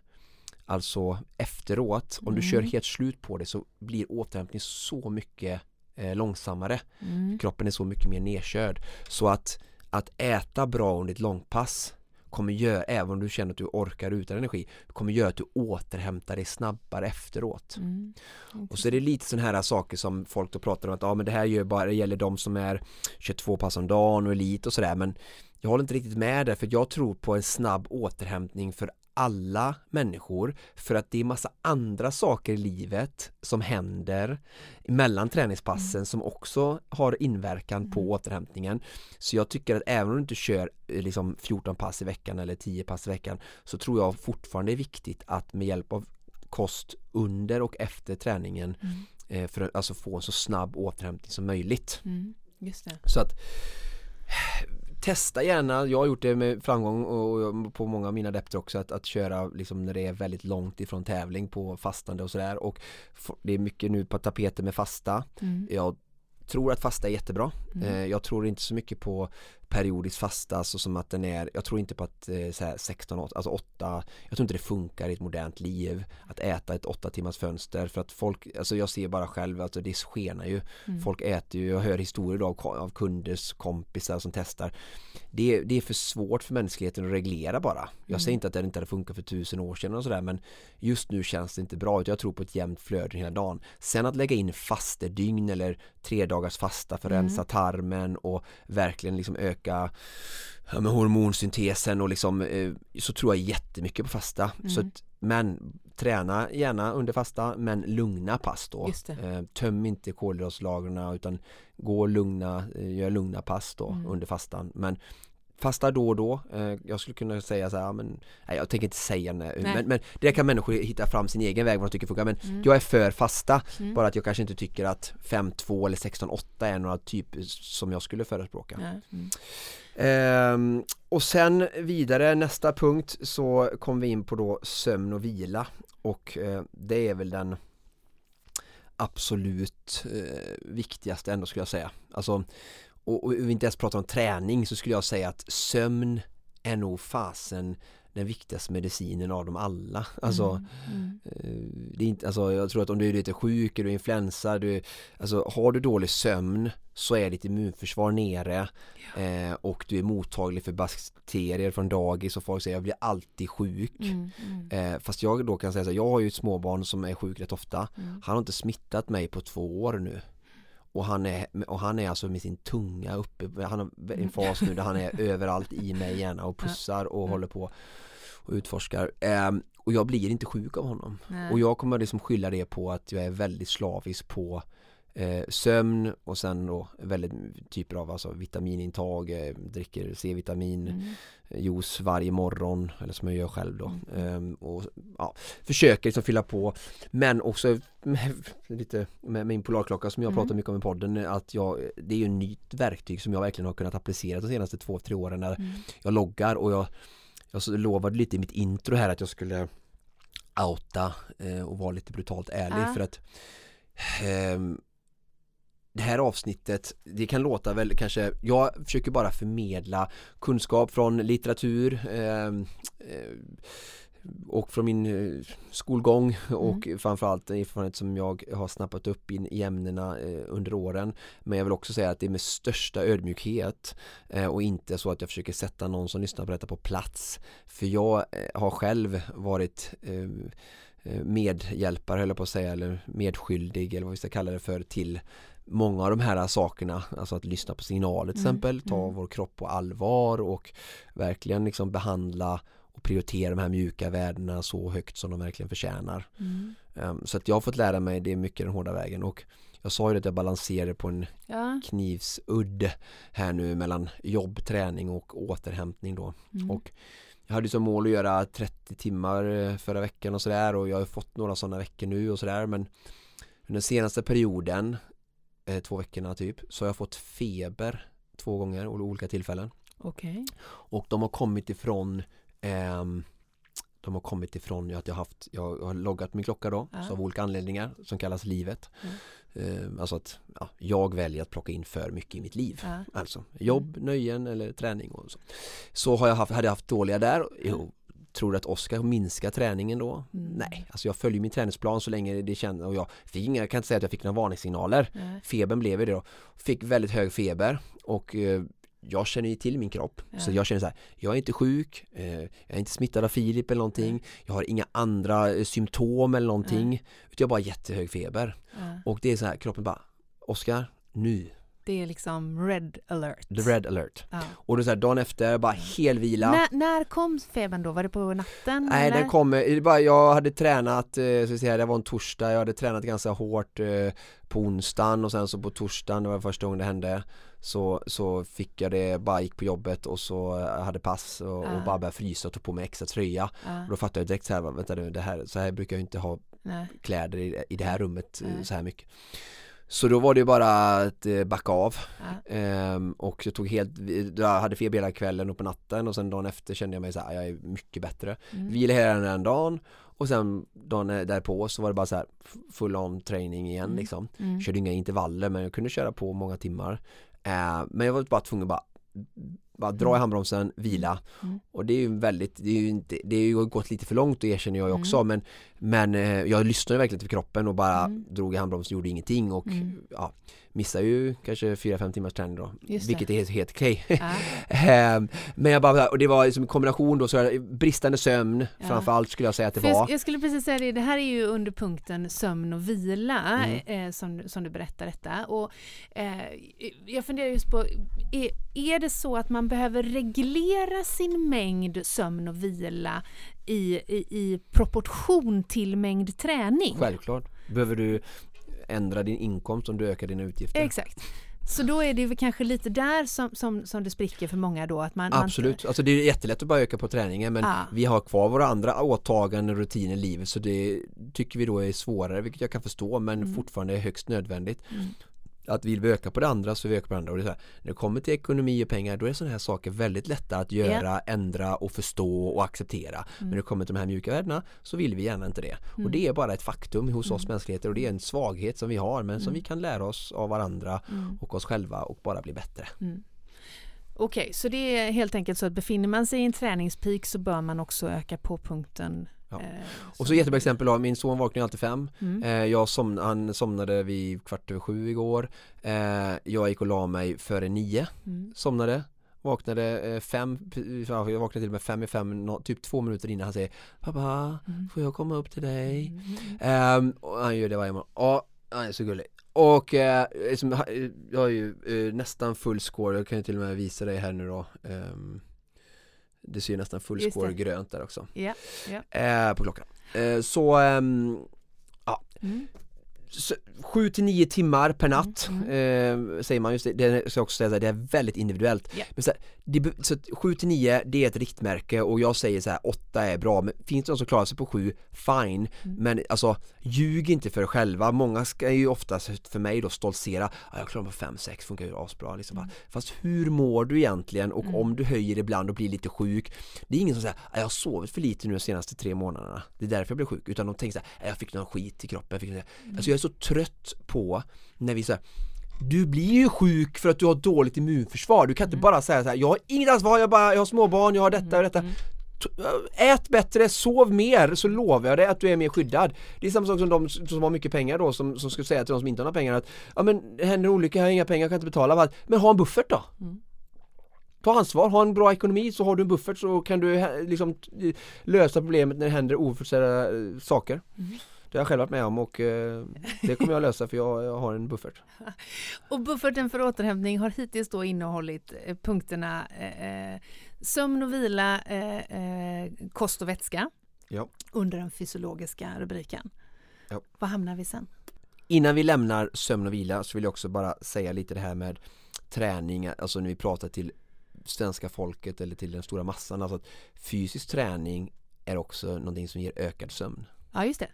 [SPEAKER 2] Alltså efteråt, om du
[SPEAKER 1] Mm.
[SPEAKER 2] kör helt slut på det så blir återhämtning så mycket eh, långsammare.
[SPEAKER 1] Mm.
[SPEAKER 2] Kroppen är så mycket mer nedkörd. Så att, att äta bra under ett långpass kommer göra, även om du känner att du orkar utan energi, kommer göra att du återhämtar dig snabbare efteråt.
[SPEAKER 1] Mm.
[SPEAKER 2] Och så är det lite sådana här saker som folk då pratar om att ja men det här gör bara, det gäller de som är 22 pass om dagen och elit och sådär men jag håller inte riktigt med det för jag tror på en snabb återhämtning för alla människor för att det är massa andra saker i livet som händer mellan träningspassen som också har inverkan på återhämtningen. Så jag tycker att även om du inte kör eh, liksom 14 pass i veckan eller 10 pass i veckan så tror jag fortfarande är viktigt att med hjälp av kost under och efter träningen
[SPEAKER 1] Mm.
[SPEAKER 2] eh, för att alltså få en så snabb återhämtning som möjligt.
[SPEAKER 1] Mm. Just det.
[SPEAKER 2] Så att testa gärna, jag har gjort det med framgång och på många av mina adepter också att, att köra liksom när det är väldigt långt ifrån tävling på fastande och sådär och det är mycket nu på tapeten med fasta.
[SPEAKER 1] Mm.
[SPEAKER 2] Jag tror att fasta är jättebra.
[SPEAKER 1] Mm.
[SPEAKER 2] Eh, jag tror inte så mycket på periodisk fasta så som att den är, jag tror inte på att eh, så här 16, åt- alltså 8, jag tror inte det funkar i ett modernt liv att äta ett 8 timmars fönster för att folk, alltså jag ser bara själv, alltså det skenar ju.
[SPEAKER 1] Mm.
[SPEAKER 2] Folk äter ju, jag hör historier av, av kunders kompisar som testar. Det, är- det är för svårt för mänskligheten att reglera bara. Jag
[SPEAKER 1] Mm.
[SPEAKER 2] säger inte att det inte hade funkat för tusen år sedan och sådär men just nu känns det inte bra. utan Jag tror på ett jämnt flöde hela dagen. Sen att lägga in fastedygn eller tre dagars fasta för att
[SPEAKER 1] Mm.
[SPEAKER 2] rensa tarmen och verkligen liksom öka ja, med hormonsyntesen och liksom eh, så tror jag jättemycket på fasta. Så
[SPEAKER 1] Mm.
[SPEAKER 2] att, men träna gärna under fasta men lugna pass då. Eh, töm inte kolhydratslagren utan gå lugna, eh, gör lugna pass då
[SPEAKER 1] Mm.
[SPEAKER 2] under fastan. Men fasta då och då. Eh, jag skulle kunna säga så här, men nej, jag tänker inte säga nej.
[SPEAKER 1] Nej.
[SPEAKER 2] Men, men det kan människor hitta fram sin egen väg vad de tycker funkar. Men
[SPEAKER 1] Mm.
[SPEAKER 2] jag är för fasta.
[SPEAKER 1] Mm.
[SPEAKER 2] Bara att jag kanske inte tycker att 5-2 eller 16-8 är några typer som jag skulle förespråka.
[SPEAKER 1] Mm.
[SPEAKER 2] Ehm, och sen vidare nästa punkt så kom vi in på då sömn och vila och eh, det är väl den absolut eh, viktigaste ändå skulle jag säga. Alltså, och, och vi inte ens pratar om träning så skulle jag säga att sömn är nog fasen den viktigaste medicinen av dem alla. Alltså,
[SPEAKER 1] Mm.
[SPEAKER 2] Eh, det är inte, alltså jag tror att om du är lite sjuk, du influensa, du, alltså har du dålig sömn så är ditt immunförsvar nere eh, och du är mottaglig för bakterier från dagis och folk säger jag blir alltid sjuk.
[SPEAKER 1] Mm. Mm.
[SPEAKER 2] Eh, fast jag då kan säga så här, jag har ju ett småbarn som är sjuk rätt ofta.
[SPEAKER 1] Mm.
[SPEAKER 2] Han har inte smittat mig på två år nu. Och han är, och han är alltså med sin tunga uppe, han har en fas nu där han är *laughs* överallt i mig gärna och pussar och
[SPEAKER 1] Mm.
[SPEAKER 2] håller på och utforskar. Ehm, och jag blir inte sjuk av honom.
[SPEAKER 1] Nej.
[SPEAKER 2] Och jag kommer liksom skylla det på att jag är väldigt slavisk på eh, sömn och sen då väldigt typer av alltså vitamintag, eh, dricker C-vitamin,
[SPEAKER 1] Mm.
[SPEAKER 2] eh, juice varje morgon eller som jag gör själv då.
[SPEAKER 1] Mm.
[SPEAKER 2] Ehm, och ja, försöker liksom fylla på men också *laughs* med, lite med min polarklocka som jag
[SPEAKER 1] Mm.
[SPEAKER 2] pratar mycket om i podden att jag, det är ju ett nytt verktyg som jag verkligen har kunnat applicera de senaste två, tre åren när
[SPEAKER 1] Mm.
[SPEAKER 2] jag loggar och jag, jag lovade lite i mitt intro här att jag skulle outa eh, och vara lite brutalt ärlig
[SPEAKER 1] Ja.
[SPEAKER 2] för att ehm, det här avsnittet, det kan låta väl kanske, jag försöker bara förmedla kunskap från litteratur ehm, eh, och från min eh, skolgång och framförallt erfarenhet som jag har snappat upp in i ämnena eh, under åren. Men jag vill också säga att det är med största ödmjukhet eh, och inte så att jag försöker sätta någon som lyssnar på detta på plats. För jag har själv varit medhjälpare höll jag på att säga eller medskyldig eller vad vi ska kalla det för till många av de här sakerna, alltså att lyssna på signaler till
[SPEAKER 1] Mm,
[SPEAKER 2] exempel, ta
[SPEAKER 1] mm.
[SPEAKER 2] vår kropp på allvar och verkligen liksom behandla och prioritera de här mjuka värdena så högt som de verkligen förtjänar.
[SPEAKER 1] Mm.
[SPEAKER 2] Um, så att jag har fått lära mig det mycket den hårda vägen och jag sa ju att jag balanserade på en
[SPEAKER 1] Ja.
[SPEAKER 2] knivsudd här nu mellan jobb, träning och återhämtning då.
[SPEAKER 1] Mm.
[SPEAKER 2] Och jag hade som mål att göra 30 timmar eh, förra veckan och sådär och jag har fått några sådana veckor nu och sådär men den senaste perioden, eh, två veckorna typ, så har jag fått feber två gånger och olika tillfällen.
[SPEAKER 1] Okej.
[SPEAKER 2] Och de har kommit ifrån ehm, De har kommit ifrån att jag har haft Jag har loggat min klocka då
[SPEAKER 1] Ja.
[SPEAKER 2] så av olika anledningar som kallas livet
[SPEAKER 1] Ja.
[SPEAKER 2] Ehm, Alltså att ja, jag väljer att plocka in för mycket i mitt liv
[SPEAKER 1] Ja.
[SPEAKER 2] Alltså jobb, nöjen eller träning och så Så har jag haft, hade jag haft dåliga där jo, Tror du att Oskar minskar träningen då?
[SPEAKER 1] Mm.
[SPEAKER 2] Nej, alltså jag följer min träningsplan så länge det känns och jag fick inga, jag kan inte säga att jag fick några varningssignaler.
[SPEAKER 1] Nej.
[SPEAKER 2] Febern blev ju det då. Fick väldigt hög feber och eh, jag känner ju till min kropp.
[SPEAKER 1] Ja.
[SPEAKER 2] Så jag känner så här, jag är inte sjuk, eh, jag är inte smittad av Filip eller någonting. Jag har inga andra eh, symptom eller någonting. Utan jag har bara jättehög feber.
[SPEAKER 1] Ja.
[SPEAKER 2] Och det är så här, kroppen bara, Oskar, nu,
[SPEAKER 1] Det är liksom red alert.
[SPEAKER 2] the red alert.
[SPEAKER 1] Ja.
[SPEAKER 2] Och då så här, dagen efter, bara helvila.
[SPEAKER 1] När, när kom febern då? Var det på natten?
[SPEAKER 2] Nej,
[SPEAKER 1] eller?
[SPEAKER 2] den kom, eh, det bara, jag hade tränat, så att säga, det var en torsdag, jag hade tränat ganska hårt eh, på onsdagen och sen så på torsdagen, det var första gången det hände så, så fick jag det, bara gick på jobbet och så eh, hade pass och,
[SPEAKER 1] Ah.
[SPEAKER 2] och bara började frysa och tog på mig extra tröja
[SPEAKER 1] Ja,
[SPEAKER 2] och då fattade jag direkt så här, vänta nu, det här, så här brukar jag inte ha
[SPEAKER 1] nej.
[SPEAKER 2] kläder i, i det här rummet
[SPEAKER 1] Nej.
[SPEAKER 2] så här mycket så då var det bara att eh, backa av
[SPEAKER 1] Ja.
[SPEAKER 2] Ehm, och jag tog helt, jag hade feber hela kvällen och på natten och sen dagen efter kände jag mig så här, jag är mycket bättre
[SPEAKER 1] Mm.
[SPEAKER 2] Vila hela den dagen och sen dagen därpå så var det bara så här full on träning igen
[SPEAKER 1] Mm.
[SPEAKER 2] liksom
[SPEAKER 1] Mm.
[SPEAKER 2] Körde inga intervaller men jag kunde köra på många timmar eh, Men jag var bara tvungen att bara bara dra i
[SPEAKER 1] Mm.
[SPEAKER 2] handbromsen, vila
[SPEAKER 1] Mm.
[SPEAKER 2] och det är ju väldigt, det är ju inte, det är ju gått lite för långt det erkänner jag också men Men eh, jag lyssnade verkligen till kroppen och bara
[SPEAKER 1] Mm.
[SPEAKER 2] drog i handbromsen, gjorde ingenting och
[SPEAKER 1] Mm.
[SPEAKER 2] ja Missade ju kanske 4-5 timmars träning då. Vilket är helt, helt okej
[SPEAKER 1] Ja. *laughs*
[SPEAKER 2] Ehm, Men jag bara, och det var liksom en kombination då så bristande sömn
[SPEAKER 1] Ja.
[SPEAKER 2] Framförallt skulle jag säga att det
[SPEAKER 1] För
[SPEAKER 2] var
[SPEAKER 1] jag skulle precis säga det, det här är ju under punkten sömn och vila
[SPEAKER 2] Mm.
[SPEAKER 1] eh, som, som du berättar detta. Och, eh, jag funderar just på, är, är det så att man behöver reglera sin mängd sömn och vila i, i, i proportion till mängd träning?
[SPEAKER 2] Självklart Behöver du ändra din inkomst om du ökar dina utgifter?
[SPEAKER 1] Exakt. Så då är det väl kanske lite där som, som, som det spricker för många då? Att man, man-
[SPEAKER 2] Absolut, alltså det är jättelätt att bara öka på träningen men
[SPEAKER 1] Ja.
[SPEAKER 2] vi har kvar våra andra åtaganden och rutiner i livet så det tycker vi då är svårare vilket jag kan förstå men fortfarande är högst nödvändigt.
[SPEAKER 1] Mm.
[SPEAKER 2] Att vill vi öka på det andra så vi ökar på det andra och det är så här, när det kommer till ekonomi och pengar då är sådana här saker väldigt lätta att göra, ändra och förstå och acceptera.
[SPEAKER 1] Mm.
[SPEAKER 2] Men när det kommer till de här mjuka värdena så vill vi gärna inte det. Och det är bara ett faktum hos
[SPEAKER 1] Mm.
[SPEAKER 2] oss mänskligheter och det är en svaghet som vi har men som vi kan lära oss av varandra
[SPEAKER 1] Mm.
[SPEAKER 2] och oss själva och bara bli bättre.
[SPEAKER 1] Okej, så det är helt enkelt så att befinner man sig i en träningspeak så bör man också öka på punkten.
[SPEAKER 2] Ja.
[SPEAKER 1] eh,
[SPEAKER 2] Och så jättebra exempel då, min son vaknar ju alltid fem
[SPEAKER 1] Mm.
[SPEAKER 2] eh, jag somn, Han somnade vid kvart över sju igår eh, Jag gick och la mig före nio
[SPEAKER 1] Mm.
[SPEAKER 2] Somnade Vaknade fem, ja, jag vaknade till och med fem i fem, typ två minuter innan han säger Pappa,
[SPEAKER 1] Mm.
[SPEAKER 2] får jag komma upp till dig?
[SPEAKER 1] Mm.
[SPEAKER 2] Ehm, och han gör det varje morgon. Ja, han är så gullig. Och eh, liksom, eh, jag har ju eh, nästan full score, jag kan ju till och med visa dig här nu då. Ehm, det ser ju nästan full
[SPEAKER 1] Just
[SPEAKER 2] score
[SPEAKER 1] det.
[SPEAKER 2] grönt där också.
[SPEAKER 1] Ja, ja.
[SPEAKER 2] Eh, på klockan. Eh, så ehm,
[SPEAKER 1] Mm.
[SPEAKER 2] Så, sju till nio timmar per natt
[SPEAKER 1] Mm,
[SPEAKER 2] eh, säger man just det, det ska jag också säga det är väldigt individuellt.
[SPEAKER 1] Ja.
[SPEAKER 2] Men så, här, det, så att sju till nio det är ett riktmärke och jag säger så här åtta är bra men finns det någon som klarar sig på sju, fine.
[SPEAKER 1] Mm.
[SPEAKER 2] Men alltså ljug inte för er själva. Många ska ju oftast för mig då stoltsera, ja, jag klarar mig på fem, sex, funkar ju asbra liksom.
[SPEAKER 1] Mm.
[SPEAKER 2] Fast hur mår du egentligen och om du höjer ibland och blir lite sjuk Det är ingen som säger, "Ja, jag har sovit för lite nu de senaste tre månaderna Det är därför jag blev sjuk Utan de tänker så här, "Ja, jag fick någon skit i kroppen jag fick. Alltså jag så trött på när vi säger du blir ju sjuk för att du har dåligt immunförsvar. Du kan inte bara säga så här, jag har inget ansvar, jag, bara, jag har småbarn, jag har detta och detta. T- Ät bättre, sov mer så lovar jag dig att du är mer skyddad. Det är samma sak som de som har mycket pengar då som, som skulle säga till de som inte har några pengar att ja men det händer en olycka, jag har inga pengar, jag kan inte betala. Bara, Men ha en buffert då. Ta ansvar, ha en bra ekonomi så har du en buffert så kan du liksom lösa problemet när det händer oförutsedda eh, saker. Det har jag själv varit med om och eh, det kommer jag lösa för jag, jag har en buffert. *laughs*
[SPEAKER 1] Och bufferten för återhämtning har hittills då innehållit eh, punkterna eh, eh, sömn och vila, eh, kost och vätska
[SPEAKER 2] Ja.
[SPEAKER 1] under den fysiologiska rubriken.
[SPEAKER 2] Ja.
[SPEAKER 1] Vad hamnar vi sen?
[SPEAKER 2] Innan vi lämnar sömn och vila så vill jag också bara säga lite det här med träning, alltså när vi pratar till svenska folket eller till den stora massan, alltså att fysisk träning är också någonting som ger ökad sömn.
[SPEAKER 1] Ja, just det.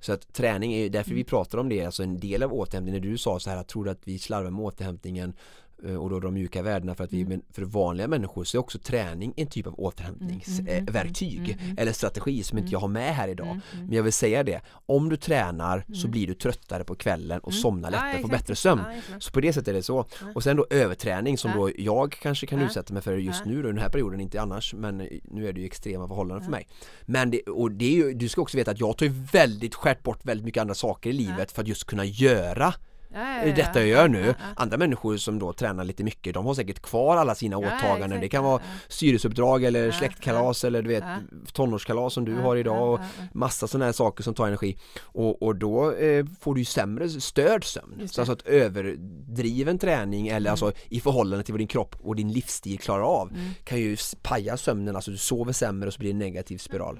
[SPEAKER 2] Så att träning är därför vi pratar om det, alltså en del av återhämtningen, när du sa så här, tror du att vi slarvar med återhämtningen och då de mjuka värdena för att vi, men för vanliga människor så är också träning en typ av återhämtningsverktyg eller strategi som inte jag har med här idag. Men jag vill säga det, om du tränar så blir du tröttare på kvällen och somnar lättare,
[SPEAKER 1] Ja,
[SPEAKER 2] får bättre sömn.
[SPEAKER 1] Exakt.
[SPEAKER 2] Så på det sättet är det så. Och sen då överträning som då jag kanske kan utsätta mig för just nu då, den här perioden, inte annars men nu är det ju extrema förhållanden för mig. Men det, och det är ju, du ska också veta att jag tar ju väldigt skärt bort väldigt mycket andra saker i livet för att just kunna göra
[SPEAKER 1] Ja, ja, ja.
[SPEAKER 2] detta jag gör nu. Andra människor som då tränar lite mycket, de har säkert kvar alla sina åtaganden. Det kan vara styrelseuppdrag eller släktkalas eller du vet tonårskalas som du har idag och massa sådana här saker som tar energi. Och, och då eh, får du ju sämre störd sömn. Så.
[SPEAKER 1] Mm.
[SPEAKER 2] alltså att överdriven träning eller alltså i förhållande till vad din kropp och din livsstil klarar av
[SPEAKER 1] Mm.
[SPEAKER 2] kan ju paja sömnen, alltså du sover sämre och så blir det en negativ spiral.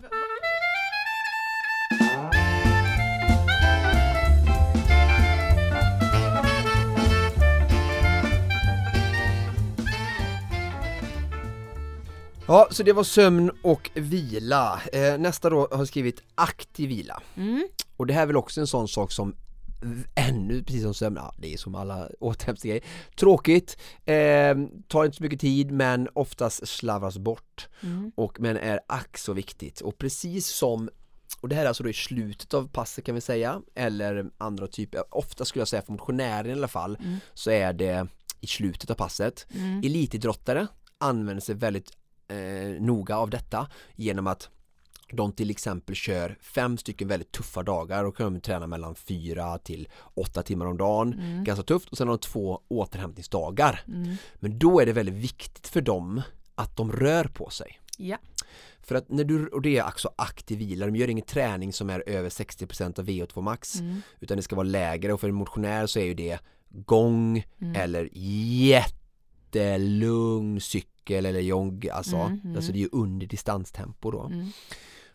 [SPEAKER 2] Ja, så det var sömn och vila. Eh, nästa då har skrivit aktiv vila.
[SPEAKER 1] Mm.
[SPEAKER 2] Och det här är väl också en sån sak som ännu, precis som sömn, ja, det är som alla *laughs* återhämtningsgrejer, tråkigt, eh, tar inte så mycket tid men oftast slarvas bort
[SPEAKER 1] Mm.
[SPEAKER 2] och, men är ack så viktigt och precis som och det här är alltså då i slutet av passet kan vi säga eller andra typer, ofta skulle jag säga för motionärer i alla fall så är det i slutet av passet.
[SPEAKER 1] Mm.
[SPEAKER 2] Elitidrottare använder sig väldigt eh, noga av detta genom att de till exempel kör fem stycken väldigt tuffa dagar och kan träna mellan fyra till åtta timmar om dagen. Ganska tufft och sen har de två återhämtningsdagar.
[SPEAKER 1] Mm.
[SPEAKER 2] Men då är det väldigt viktigt för dem att de rör på sig.
[SPEAKER 1] Ja.
[SPEAKER 2] För att när du, och det är också aktiv vila, de gör ingen träning som är över 60% av VO2 max
[SPEAKER 1] Mm.
[SPEAKER 2] utan det ska vara lägre och för en motionär så är ju det gång
[SPEAKER 1] Mm.
[SPEAKER 2] eller jättelugn cykel eller jogg alltså,
[SPEAKER 1] Mm, mm.
[SPEAKER 2] alltså det är ju under distanstempo då.
[SPEAKER 1] Mm.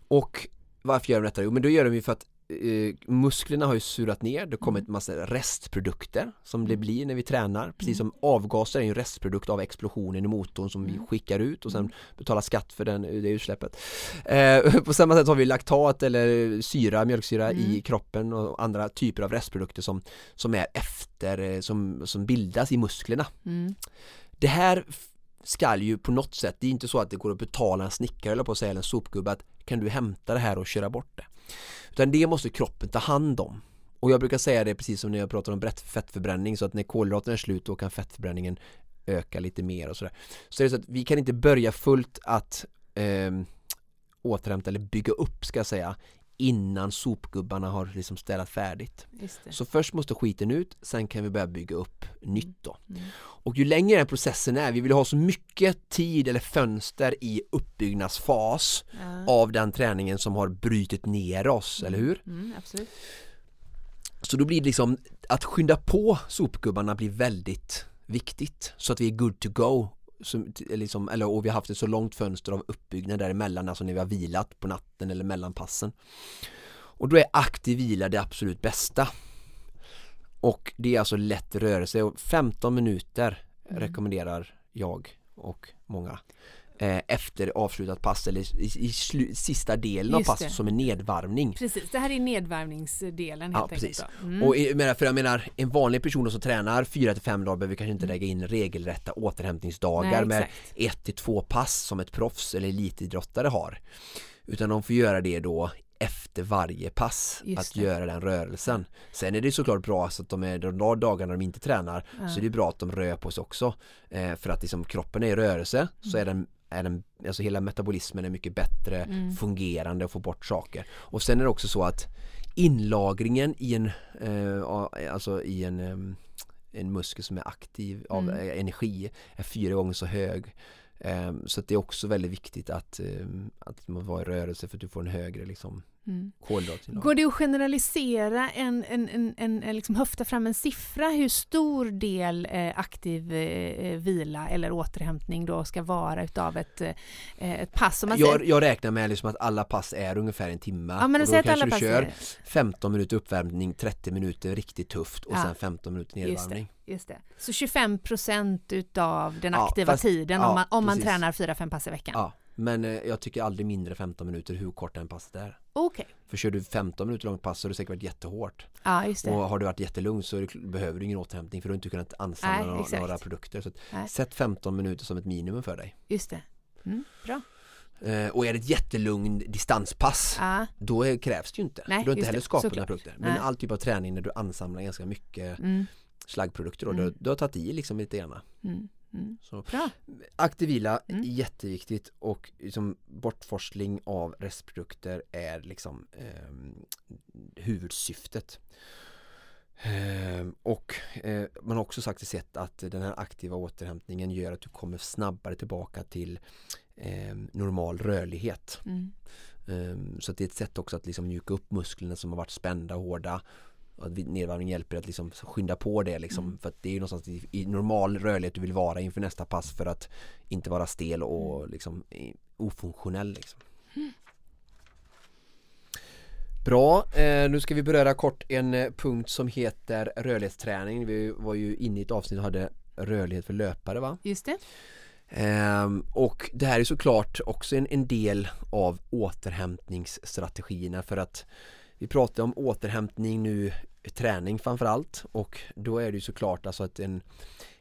[SPEAKER 2] Och varför gör de detta? Jo men då gör de ju för att eh, musklerna har ju surat ner, det kommer ett massa restprodukter som det blir när vi tränar. Precis som avgaser är en restprodukt av explosionen i motorn som vi skickar ut och sen betalar skatt för den, det utsläppet. Eh, *laughs* på samma sätt har vi laktat eller syra, mjölksyra i kroppen och andra typer av restprodukter som, som är efter, eh, som, som bildas i musklerna.
[SPEAKER 1] Mm.
[SPEAKER 2] Det här ska skall ju på något sätt, det är inte så att det går att betala en snickare eller på att säga eller en sopgubbe att kan du hämta det här och köra bort det. Utan det måste kroppen ta hand om. Och jag brukar säga det precis som när jag pratar om brett- fettförbränning så att när kolhydraterna är slut då kan fettförbränningen öka lite mer och sådär. Så det är så att vi kan inte börja fullt att eh, återhämta eller bygga upp ska jag säga innan sopgubbarna har liksom städat färdigt. Så först måste skiten ut, sen kan vi börja bygga upp nytt då.
[SPEAKER 1] Mm.
[SPEAKER 2] Och ju längre den processen är, vi vill ha så mycket tid eller fönster i uppbyggnadsfas
[SPEAKER 1] Ja.
[SPEAKER 2] av den träningen som har brutit ner oss, eller hur?
[SPEAKER 1] Mm, absolut.
[SPEAKER 2] Så då blir det liksom att skynda på sopgubbarna blir väldigt viktigt så att vi är good to go som, liksom, eller, och vi har haft ett så långt fönster av uppbyggnad däremellan, alltså när vi har vilat på natten eller mellan passen. Och då är aktiv vila det absolut bästa. Och det är alltså lätt rörelse och 15 minuter rekommenderar jag och många eh, efter avslutat pass eller i, i slu, sista delen av
[SPEAKER 1] Just
[SPEAKER 2] passet
[SPEAKER 1] det.
[SPEAKER 2] som en nedvarvning.
[SPEAKER 1] Precis, det här är nedvärvningsdelen helt
[SPEAKER 2] Ja,
[SPEAKER 1] enkelt.
[SPEAKER 2] precis.
[SPEAKER 1] då. Mm.
[SPEAKER 2] Och jag för jag menar, en vanlig person som tränar 4-5 dagar behöver kanske inte lägga in regelrätta återhämtningsdagar
[SPEAKER 1] Nej,
[SPEAKER 2] med
[SPEAKER 1] exakt.
[SPEAKER 2] 1-2 pass som ett proffs eller elitidrottare har. Utan de får göra det då efter varje pass
[SPEAKER 1] Just
[SPEAKER 2] att
[SPEAKER 1] det.
[SPEAKER 2] göra den rörelsen. Sen är det såklart bra så att de är de dagarna de inte tränar så är det bra att de rör på sig också. Eh, för att liksom kroppen är i rörelse så är den är den, alltså hela metabolismen är mycket bättre
[SPEAKER 1] Mm.
[SPEAKER 2] fungerande och får bort saker. Och sen är det också så att inlagringen i en, eh, alltså i en, em, en muskel som är aktiv av
[SPEAKER 1] Mm.
[SPEAKER 2] eh, energi är fyra gånger så hög. Em, så det är också väldigt viktigt att, em, att man var i rörelse för att du får en högre liksom,
[SPEAKER 1] Mm. Går det att generalisera en, en, en, en, liksom höfta fram en siffra hur stor del eh, aktiv eh, vila eller återhämtning då ska vara utav ett, eh, ett pass? Om man
[SPEAKER 2] Jag,
[SPEAKER 1] säger,
[SPEAKER 2] jag räknar med liksom att alla pass är ungefär en timme
[SPEAKER 1] ja, men
[SPEAKER 2] och
[SPEAKER 1] säg
[SPEAKER 2] då
[SPEAKER 1] att alla
[SPEAKER 2] kanske du
[SPEAKER 1] pass
[SPEAKER 2] kör
[SPEAKER 1] är,
[SPEAKER 2] 15 minuter uppvärmning, 30 minuter riktigt tufft och
[SPEAKER 1] Ja.
[SPEAKER 2] sen 15 minuter nedvarvning.
[SPEAKER 1] just det. Så 25 procent utav den
[SPEAKER 2] Ja,
[SPEAKER 1] aktiva
[SPEAKER 2] fast-
[SPEAKER 1] tiden
[SPEAKER 2] ja,
[SPEAKER 1] om man, om man tränar 4-5 pass i veckan?
[SPEAKER 2] Ja, Men eh, jag tycker aldrig mindre 15 minuter hur kort en passet är.
[SPEAKER 1] Okej.
[SPEAKER 2] För kör du 15 minuter långt pass så har det säkert varit jättehårt.
[SPEAKER 1] Ja, just det.
[SPEAKER 2] Och har du varit jättelugn så det, behöver du ingen återhämtning för du har inte kunnat ansamla
[SPEAKER 1] Nej,
[SPEAKER 2] några, några produkter. Så att, sätt 15 minuter som ett minimum för dig.
[SPEAKER 1] Just det. Mm, bra.
[SPEAKER 2] Eh, och är det ett jättelugn distanspass
[SPEAKER 1] Ja,
[SPEAKER 2] då är, krävs det ju inte.
[SPEAKER 1] Nej,
[SPEAKER 2] du har inte heller skapat några produkter. Men
[SPEAKER 1] Nej.
[SPEAKER 2] all typ av träning när du ansamlar ganska mycket
[SPEAKER 1] mm,
[SPEAKER 2] slaggprodukter och
[SPEAKER 1] Mm.
[SPEAKER 2] du, du har tagit i liksom lite grann.
[SPEAKER 1] mm, mm.
[SPEAKER 2] Så
[SPEAKER 1] Bra.
[SPEAKER 2] aktiv vila
[SPEAKER 1] Mm.
[SPEAKER 2] jätteviktigt och liksom bortforsling av restprodukter är liksom ehm, huvudsyftet. Ehm, och eh, man har också sagt och sett att den här aktiva återhämtningen gör att du kommer snabbare tillbaka till ehm, normal rörlighet.
[SPEAKER 1] Mm.
[SPEAKER 2] Ehm, så det är ett sätt också att liksom mjuka upp musklerna som har varit spända och hårda. Att nedvarvning hjälper att liksom skynda på det liksom.
[SPEAKER 1] Mm.
[SPEAKER 2] För att det är ju någonstans i, i normal rörlighet du vill vara inför nästa pass för att inte vara stel och
[SPEAKER 1] Mm.
[SPEAKER 2] liksom ofunktionell liksom. Bra, eh, nu ska vi beröra kort en eh, punkt som heter rörlighetsträning. Vi var ju inne i ett avsnitt och hade rörlighet för löpare va?
[SPEAKER 1] Just det.
[SPEAKER 2] Ehm, och det här är såklart också en, en del av återhämtningsstrategierna för att vi pratar om återhämtning nu, träning framförallt och då är det ju såklart alltså att en,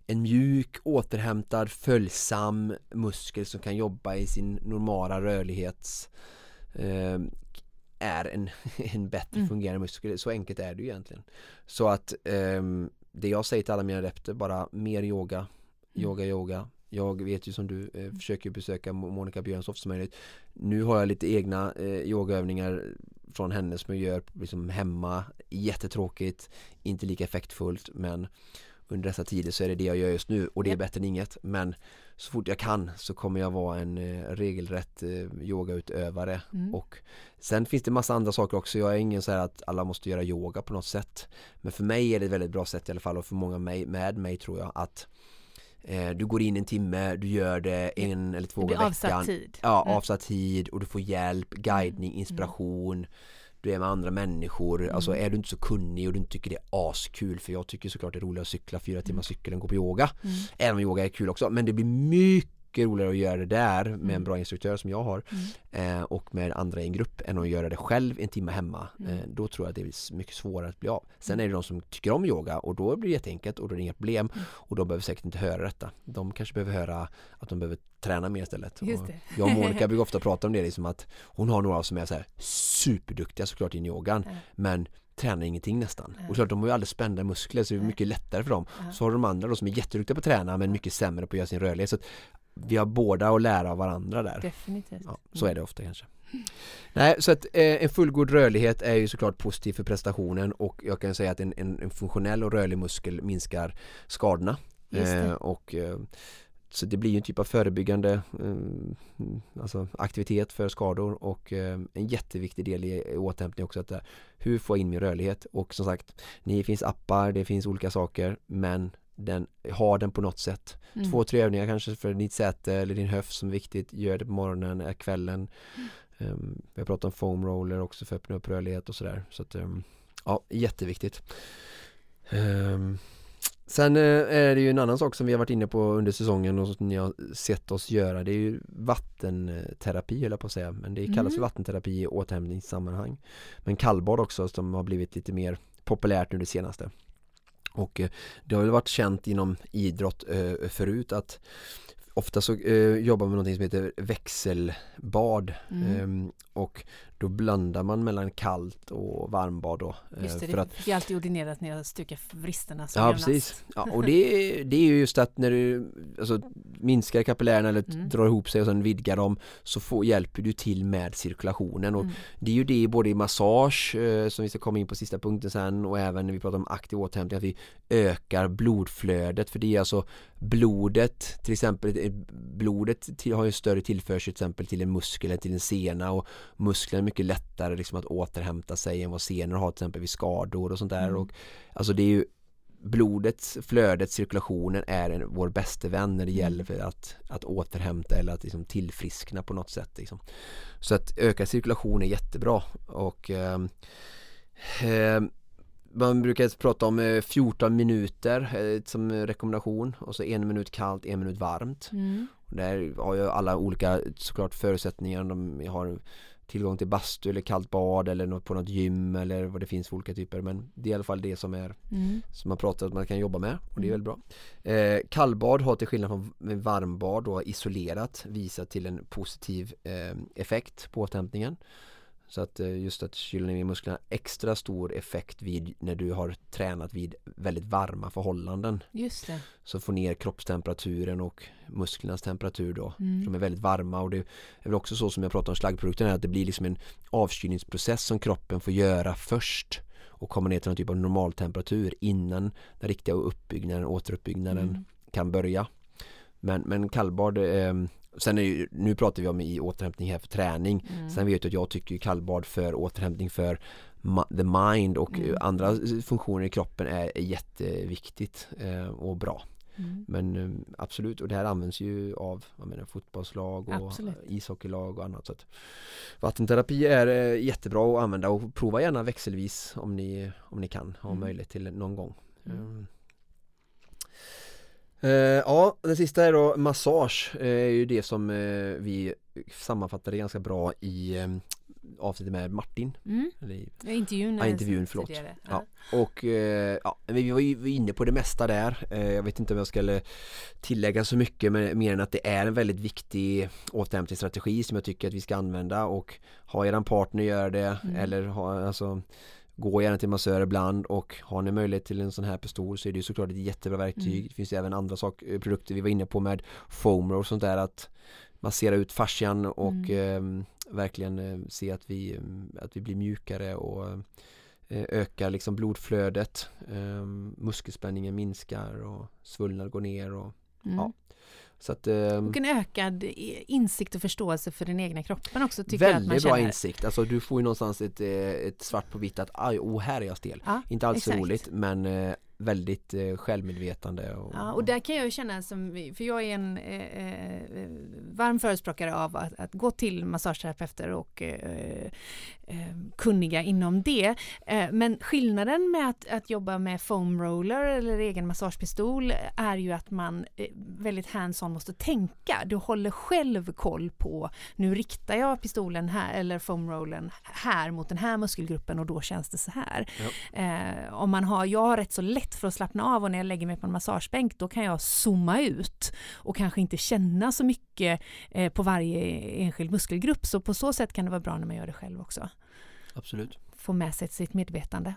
[SPEAKER 2] en mjuk, återhämtad, följsam muskel som kan jobba i sin normala rörlighets ehm, är en, *laughs* en bättre
[SPEAKER 1] Mm.
[SPEAKER 2] fungerande muskel. Så enkelt är det ju egentligen. Så att ehm, det jag säger till alla mina adepter bara mer yoga, yoga, yoga. Jag vet ju som du eh, försöker besöka Mo- Monica Björn så ofta som möjligt. Nu har jag lite egna eh, yogaövningar från henne som jag gör liksom hemma. Jättetråkigt, inte lika effektfullt men under dessa tider så är det det jag gör just nu och det är bättre än inget. Men så fort jag kan så kommer jag vara en eh, regelrätt eh, yogautövare
[SPEAKER 1] Mm.
[SPEAKER 2] och sen finns det massa andra saker också. Jag är ingen så här att alla måste göra yoga på något sätt. Men för mig är det ett väldigt bra sätt i alla fall och för många med mig tror jag att du går in en timme, du gör det en eller två gånger i
[SPEAKER 1] avsatt
[SPEAKER 2] veckan.
[SPEAKER 1] tid.
[SPEAKER 2] Ja,
[SPEAKER 1] Mm.
[SPEAKER 2] avsatt tid och du får hjälp, guidning, inspiration. Du är med andra människor.
[SPEAKER 1] Mm.
[SPEAKER 2] Alltså är du inte så kunnig och du inte tycker det är askul för jag tycker såklart det är roligare att cykla fyra timmar cykel än gå på yoga.
[SPEAKER 1] Mm.
[SPEAKER 2] Även om yoga är kul också men det blir mycket roligare att göra det där med en
[SPEAKER 1] Mm.
[SPEAKER 2] bra instruktör som jag har
[SPEAKER 1] Mm.
[SPEAKER 2] eh, och med andra i en grupp än att göra det själv en timme hemma.
[SPEAKER 1] Mm.
[SPEAKER 2] Eh, då tror jag att det är mycket svårare att bli av. Sen är det de som tycker om yoga och då blir det jätteenkelt och då är det inga problem
[SPEAKER 1] Mm.
[SPEAKER 2] och de behöver säkert inte höra detta. De kanske behöver höra att de behöver träna mer istället. Jag och Monica *laughs* brukar ofta prata om det liksom att hon har några som är så här superduktiga såklart i yogan
[SPEAKER 1] Ja.
[SPEAKER 2] men tränar ingenting nästan.
[SPEAKER 1] Ja.
[SPEAKER 2] Och klart de har ju alldeles spända muskler så det är mycket lättare för dem.
[SPEAKER 1] Ja.
[SPEAKER 2] Så har de andra då som är jätteduktiga på att träna men mycket sämre på att göra sin rörlighet. Så vi har båda att lära av varandra där.
[SPEAKER 1] Definitivt.
[SPEAKER 2] Ja, så är det ofta kanske. Nej, så att eh, en fullgod rörlighet är ju såklart positiv för prestationen och jag kan säga att en, en, en funktionell och rörlig muskel minskar skadorna. Eh, och, eh, så det blir ju en typ av förebyggande eh, alltså aktivitet för skador och eh, en jätteviktig del i, återhämtning också att eh, hur får jag in min rörlighet och som sagt det finns appar, det finns olika saker men den, ha den på något sätt.
[SPEAKER 1] Mm.
[SPEAKER 2] Två, tre övningar kanske för ditt säte eller din höft som är viktigt. Gör det på morgonen, kvällen. Um, vi har pratat om foam roller också för att öppna upp rörlighet och sådär. Så att, ehm, ja, jätteviktigt. Ehm, sen eh, är det ju en annan sak som vi har varit inne på under säsongen och som ni har sett oss göra. Det är ju vattenterapi höll jag på att säga. Men det kallas
[SPEAKER 1] Mm.
[SPEAKER 2] för vattenterapi i återhämtningssammanhang. Men kallbad också som har blivit lite mer populärt nu det senaste. Och eh, det har väl varit känt inom idrott eh, förut att ofta så eh, jobbar man med någonting som heter växelbad
[SPEAKER 1] Mm.
[SPEAKER 2] Ehm, och då blandar man mellan kallt och varmbad då. eh,
[SPEAKER 1] Just det,
[SPEAKER 2] för
[SPEAKER 1] det
[SPEAKER 2] att
[SPEAKER 1] fick jag alltid ordinerat när jag stukar vristerna
[SPEAKER 2] Ja precis, ja, och det, *laughs* det är ju just att när du alltså, minskar kapillärerna eller
[SPEAKER 1] Mm.
[SPEAKER 2] drar ihop sig och sen vidgar dem så får, hjälper du till med cirkulationen och
[SPEAKER 1] Mm.
[SPEAKER 2] det är ju det både i massage eh, som vi ska komma in på sista punkten sen och även när vi pratar om aktiv återhämtning att vi ökar blodflödet för det är alltså blodet till exempel eh, blodet till, har ju större tillförsel till exempel till en muskel eller till en sena och musklerna mycket lättare liksom att återhämta sig än vad senor har till exempel vid skador och sånt där
[SPEAKER 1] Mm.
[SPEAKER 2] och alltså det är ju blodet, flödet, cirkulationen är en, vår bästa vän när det
[SPEAKER 1] Mm.
[SPEAKER 2] gäller för att, att återhämta eller att liksom tillfriskna på något sätt. Liksom. Så att ökad cirkulation är jättebra och ehm, man brukar prata om eh, 14 minuter eh, som rekommendation och så en minut kallt, en minut varmt.
[SPEAKER 1] Mm.
[SPEAKER 2] Där har ju alla olika såklart förutsättningar. De har tillgång till bastu eller kallt bad eller något, på något gym eller vad det finns för olika typer. Men det är i alla fall det som är
[SPEAKER 1] Mm.
[SPEAKER 2] som man pratar att man kan jobba med och det är
[SPEAKER 1] Mm.
[SPEAKER 2] väldigt bra. Eh, kallbad har till skillnad från varmbad då isolerat visat till en positiv eh, effekt på återhämtningen. Så att eh, just att kyla ner musklerna extra stor effekt vid när du har tränat vid väldigt varma förhållanden.
[SPEAKER 1] Just det.
[SPEAKER 2] Så få ner kroppstemperaturen och musklernas temperatur då.
[SPEAKER 1] Mm.
[SPEAKER 2] De är väldigt varma och det är väl också så som jag pratar om slaggprodukterna att det blir liksom en avkylningsprocess som kroppen får göra först och komma ner till någon typ av normaltemperatur innan den riktiga uppbyggnaden, återuppbyggnaden
[SPEAKER 1] Mm.
[SPEAKER 2] kan börja. Men, men kallbad, eh, sen är ju, nu pratar vi om i återhämtning här för träning.
[SPEAKER 1] Mm.
[SPEAKER 2] Sen vet du att jag tycker kallbad för återhämtning för the mind och
[SPEAKER 1] Mm.
[SPEAKER 2] andra funktioner i kroppen är, jätteviktigt eh, och bra.
[SPEAKER 1] Mm.
[SPEAKER 2] Men eh, absolut, och det här används ju av jag menar, fotbollslag och
[SPEAKER 1] Absolut.
[SPEAKER 2] ishockeylag och annat. Så att vattenterapi är eh, jättebra att använda och prova gärna växelvis om ni, om ni kan ha
[SPEAKER 1] Mm.
[SPEAKER 2] möjlighet till någon gång.
[SPEAKER 1] Mm.
[SPEAKER 2] Eh, ja, det sista är då massage. Eh, är ju det som eh, vi sammanfattade ganska bra i eh, avsnittet med Martin.
[SPEAKER 1] Mm.
[SPEAKER 2] Eller
[SPEAKER 1] Ja, Intervjun,
[SPEAKER 2] Ja, intervjun, förlåt.
[SPEAKER 1] tidigare.
[SPEAKER 2] Ja. Och eh, ja, vi var ju inne på det mesta där. Eh, jag vet inte om jag skulle tillägga så mycket men mer än att det är en väldigt viktig återhämtningsstrategi som jag tycker att vi ska använda och ha eran partner göra det
[SPEAKER 1] Mm.
[SPEAKER 2] eller ha, alltså Gå gärna till massör ibland och har ni möjlighet till en sån här pistol så är det ju såklart ett jättebra verktyg.
[SPEAKER 1] Mm.
[SPEAKER 2] Det finns ju även andra sak, eh, produkter vi var inne på med foamer och sånt där att massera ut fascian och eh, verkligen eh, se att vi, eh, att vi blir mjukare och eh, ökar liksom blodflödet. Eh, muskelspänningen minskar och svullnad går ner och
[SPEAKER 1] Mm.
[SPEAKER 2] Ja, så att eh,
[SPEAKER 1] Och en ökad i- insikt och förståelse för den egna kroppen också tycker jag att man
[SPEAKER 2] väldigt bra
[SPEAKER 1] känner.
[SPEAKER 2] insikt. Alltså du får ju någonstans ett, eh, ett svart på vitt att aj, oh, här är jag stel.
[SPEAKER 1] Ja,
[SPEAKER 2] Inte alls
[SPEAKER 1] exakt.
[SPEAKER 2] roligt men eh, väldigt eh, självmedvetande. Och,
[SPEAKER 1] Ja, och där kan jag ju känna som, för jag är en eh, eh, varm förespråkare av att, att gå till massageterapeuter och eh, eh, kunniga inom det. Eh, men skillnaden med att, att jobba med foam roller eller egen massagepistol är ju att man väldigt hands-on måste tänka. Du håller själv koll på, nu riktar jag pistolen här eller foam rollern här mot den här muskelgruppen och då känns det så här. Eh, om man har, jag har rätt så lätt för att slappna av och när jag lägger mig på en massagebänk då kan jag zooma ut och kanske inte känna så mycket eh, på varje enskild muskelgrupp. Så på så sätt kan det vara bra när man gör det själv också.
[SPEAKER 2] Absolut.
[SPEAKER 1] Få med sig sitt medvetande.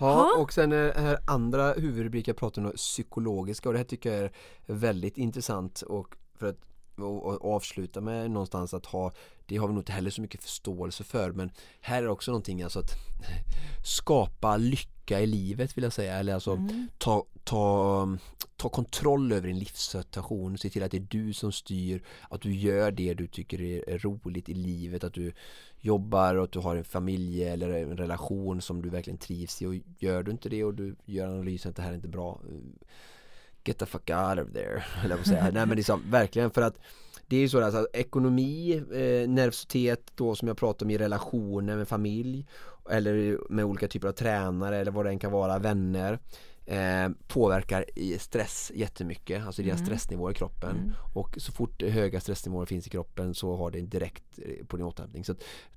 [SPEAKER 2] Ja, och sen det här andra huvudrubriken pratar om psykologiska och det här tycker jag är väldigt intressant och för att och, och avsluta med någonstans att ha det har vi nog inte heller så mycket förståelse för men här är också någonting alltså att *laughs* skapa lycka i livet vill jag säga eller alltså
[SPEAKER 1] Mm.
[SPEAKER 2] ta, ta, ta kontroll över din livssituation se till att det är du som styr att du gör det du tycker är roligt i livet att du jobbar och att du har en familj eller en relation som du verkligen trivs i och gör du inte det och du gör analysen att det här är inte bra get the fuck out of there *laughs* höll jag säga. Nej men liksom verkligen för att det är ju så alltså, ekonomi, eh, nervositet då som jag pratar om i relationer med familj eller med olika typer av tränare eller vad det än kan vara, vänner eh, påverkar i stress jättemycket, alltså
[SPEAKER 1] Mm.
[SPEAKER 2] stressnivåer i kroppen
[SPEAKER 1] Mm.
[SPEAKER 2] och så fort höga stressnivåer finns i kroppen så har det direkt eh, på din återhämtning. Så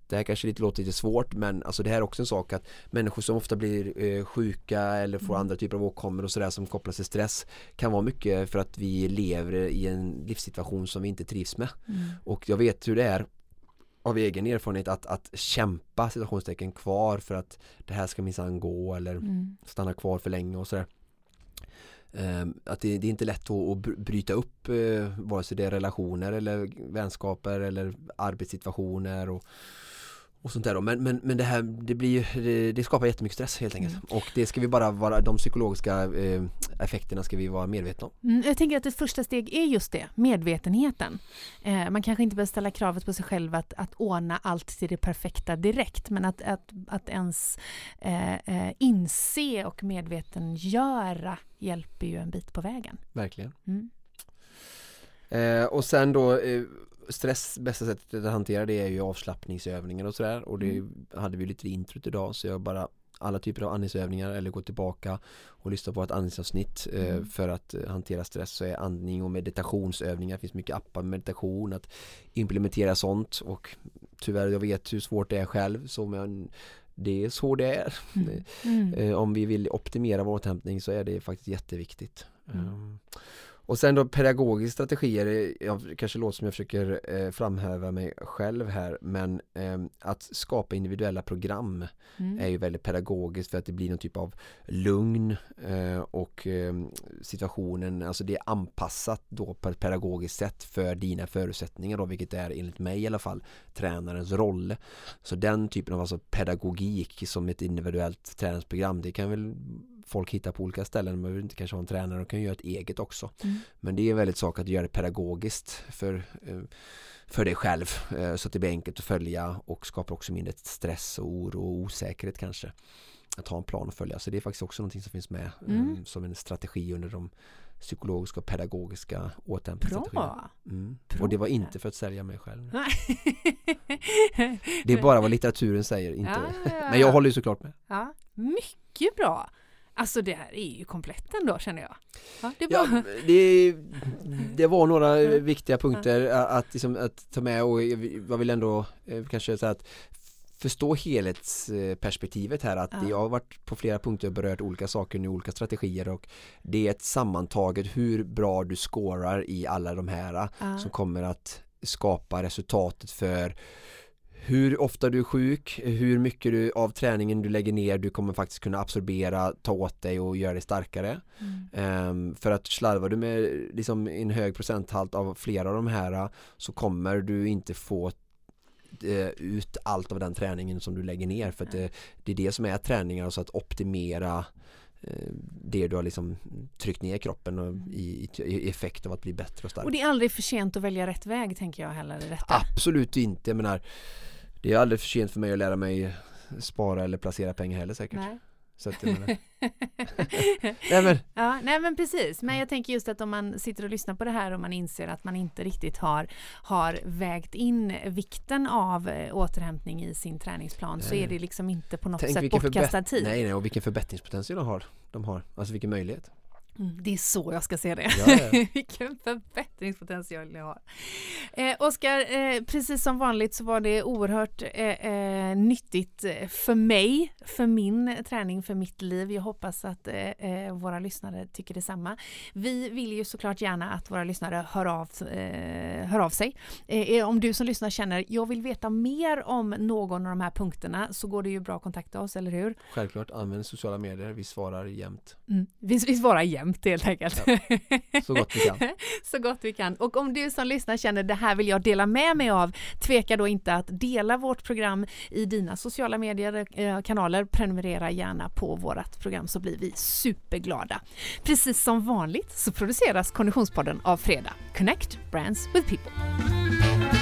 [SPEAKER 2] det här kanske lite låter lite svårt men alltså det här är också en sak att människor som ofta blir eh, sjuka eller får
[SPEAKER 1] Mm.
[SPEAKER 2] andra typer av åkommor och sådär som kopplas till stress kan vara mycket för att vi lever i en livssituation som vi inte trivs med.
[SPEAKER 1] Mm.
[SPEAKER 2] Och jag vet hur det är av egen erfarenhet att, att kämpa situationstecken kvar för att det här ska minsann gå eller
[SPEAKER 1] Mm.
[SPEAKER 2] stanna kvar för länge och sådär. Ehm, att det, det är inte lätt att, att br- bryta upp eh, vare sig det är relationer eller vänskaper eller arbetssituationer och, och sånt där då. Men, men, men det här det blir det, det skapar jättemycket stress helt enkelt och det ska vi bara vara de psykologiska eh, effekterna ska vi vara medvetna om.
[SPEAKER 1] Mm, jag tänker att ett första steg är just det, medvetenheten. Eh, man kanske inte behöver ställa kravet på sig själv att, att ordna allt till det perfekta direkt, men att, att, att ens eh, eh, inse och medvetengöra hjälper ju en bit på vägen.
[SPEAKER 2] Verkligen.
[SPEAKER 1] Mm.
[SPEAKER 2] Eh, och sen då eh, stress, bästa sättet att hantera det är ju avslappningsövningar och sådär och det hade vi lite introt idag så jag bara alla typer av andningsövningar eller gå tillbaka och lyssna på ett andningsavsnitt eh,
[SPEAKER 1] Mm.
[SPEAKER 2] för att eh, hantera stress så är andning och meditationsövningar, det finns mycket appar med meditation, att implementera sånt och tyvärr jag vet hur svårt det är själv så men det är så det är.
[SPEAKER 1] Mm. *laughs* Mm.
[SPEAKER 2] Eh, om vi vill optimera vår återhämtning så är det faktiskt jätteviktigt. Och sen då pedagogiska strategier, eh, jag kanske låter som jag försöker eh, framhäva mig själv här men ehm, att skapa individuella program
[SPEAKER 1] Mm.
[SPEAKER 2] är ju väldigt pedagogiskt för att det blir någon typ av lugn eh, och eh, situationen, alltså det är anpassat då på ett pedagogiskt sätt för dina förutsättningar då, vilket är enligt mig i alla fall tränarens roll. Så den typen av alltså pedagogik som ett individuellt träningsprogram, det kan väl folk hitta på olika ställen, man behöver inte kanske ha en tränare, de kan göra ett eget också.
[SPEAKER 1] Mm.
[SPEAKER 2] Men det är en väldigt sak att göra det pedagogiskt för, eh, för dig själv eh, så att det blir enkelt att följa och skapar också mindre stress och oro och osäkerhet kanske. Att ha en plan att följa. Så det är faktiskt också någonting som finns med eh,
[SPEAKER 1] Mm.
[SPEAKER 2] som en strategi under de psykologiska och pedagogiska återhämtningsstrategierna.
[SPEAKER 1] Bra!
[SPEAKER 2] Mm. Och det var inte för att sälja mig själv. Det är bara vad litteraturen säger, inte.
[SPEAKER 1] Ja, ja, ja.
[SPEAKER 2] Men jag håller ju såklart med.
[SPEAKER 1] Ja, mycket bra! Alltså det här är ju komplett ändå känner jag. Ja, det är
[SPEAKER 2] Ja, det, det var några *laughs* viktiga punkter att, liksom, att ta med och jag vill ändå eh, kanske säga att förstå helhetsperspektivet här att
[SPEAKER 1] Ja.
[SPEAKER 2] jag har varit på flera punkter och berört olika saker i olika strategier och det är ett sammantaget hur bra du scorar i alla de här
[SPEAKER 1] Ja.
[SPEAKER 2] som kommer att skapa resultatet för hur ofta du är sjuk, hur mycket du, av träningen du lägger ner du kommer faktiskt kunna absorbera, ta åt dig och göra dig starkare.
[SPEAKER 1] Mm.
[SPEAKER 2] Ehm, för att slarvar du med liksom en hög procenthalt av flera av de här så kommer du inte få eh, ut allt av den träningen som du lägger ner för det, det är det som är träningar, alltså att optimera eh, det du har liksom tryckt ner kroppen och i, i, i effekt av att bli bättre och starkare.
[SPEAKER 1] Och det är aldrig för sent att välja rätt väg tänker jag heller detta.
[SPEAKER 2] Absolut inte, jag menar det är aldrig för sent för mig att lära mig spara eller placera pengar heller säkert.
[SPEAKER 1] Nej.
[SPEAKER 2] Så att, *laughs* nej men,
[SPEAKER 1] Ja, nej men precis. Men jag tänker just att om man sitter och lyssnar på det här och man inser att man inte riktigt har, har vägt in vikten av eh, återhämtning i sin träningsplan så
[SPEAKER 2] Nej.
[SPEAKER 1] är det liksom inte på något
[SPEAKER 2] tänk
[SPEAKER 1] sätt bortkastad tid.
[SPEAKER 2] Nej, nej, och vilken förbättringspotential de har. De har, alltså vilken möjlighet.
[SPEAKER 1] Mm, det är så jag ska se det.
[SPEAKER 2] Ja, ja. *laughs*
[SPEAKER 1] Vilken förbättringspotential jag har. Eh, Oskar, eh, precis som vanligt så var det oerhört eh, eh, nyttigt för mig, för min träning, för mitt liv. Jag hoppas att eh, eh, våra lyssnare tycker detsamma. Vi vill ju såklart gärna att våra lyssnare hör av, hör av sig. Om du som lyssnar känner, jag vill veta mer om någon av de här punkterna så går det ju bra att kontakta oss, eller hur?
[SPEAKER 2] Självklart, använd sociala medier, vi svarar jämt.
[SPEAKER 1] Mm. Vi, vi svarar jämt helt enkelt.
[SPEAKER 2] Så gott vi kan. *laughs*
[SPEAKER 1] så gott vi kan. Och om du som lyssnar känner det här vill jag dela med mig av, tveka då inte att dela vårt program i dina sociala medier, eh, kanaler. Prenumerera gärna på vårt program så blir vi superglada. Precis som vanligt så produceras Konditionspodden av Fredag. Connect Brands with People.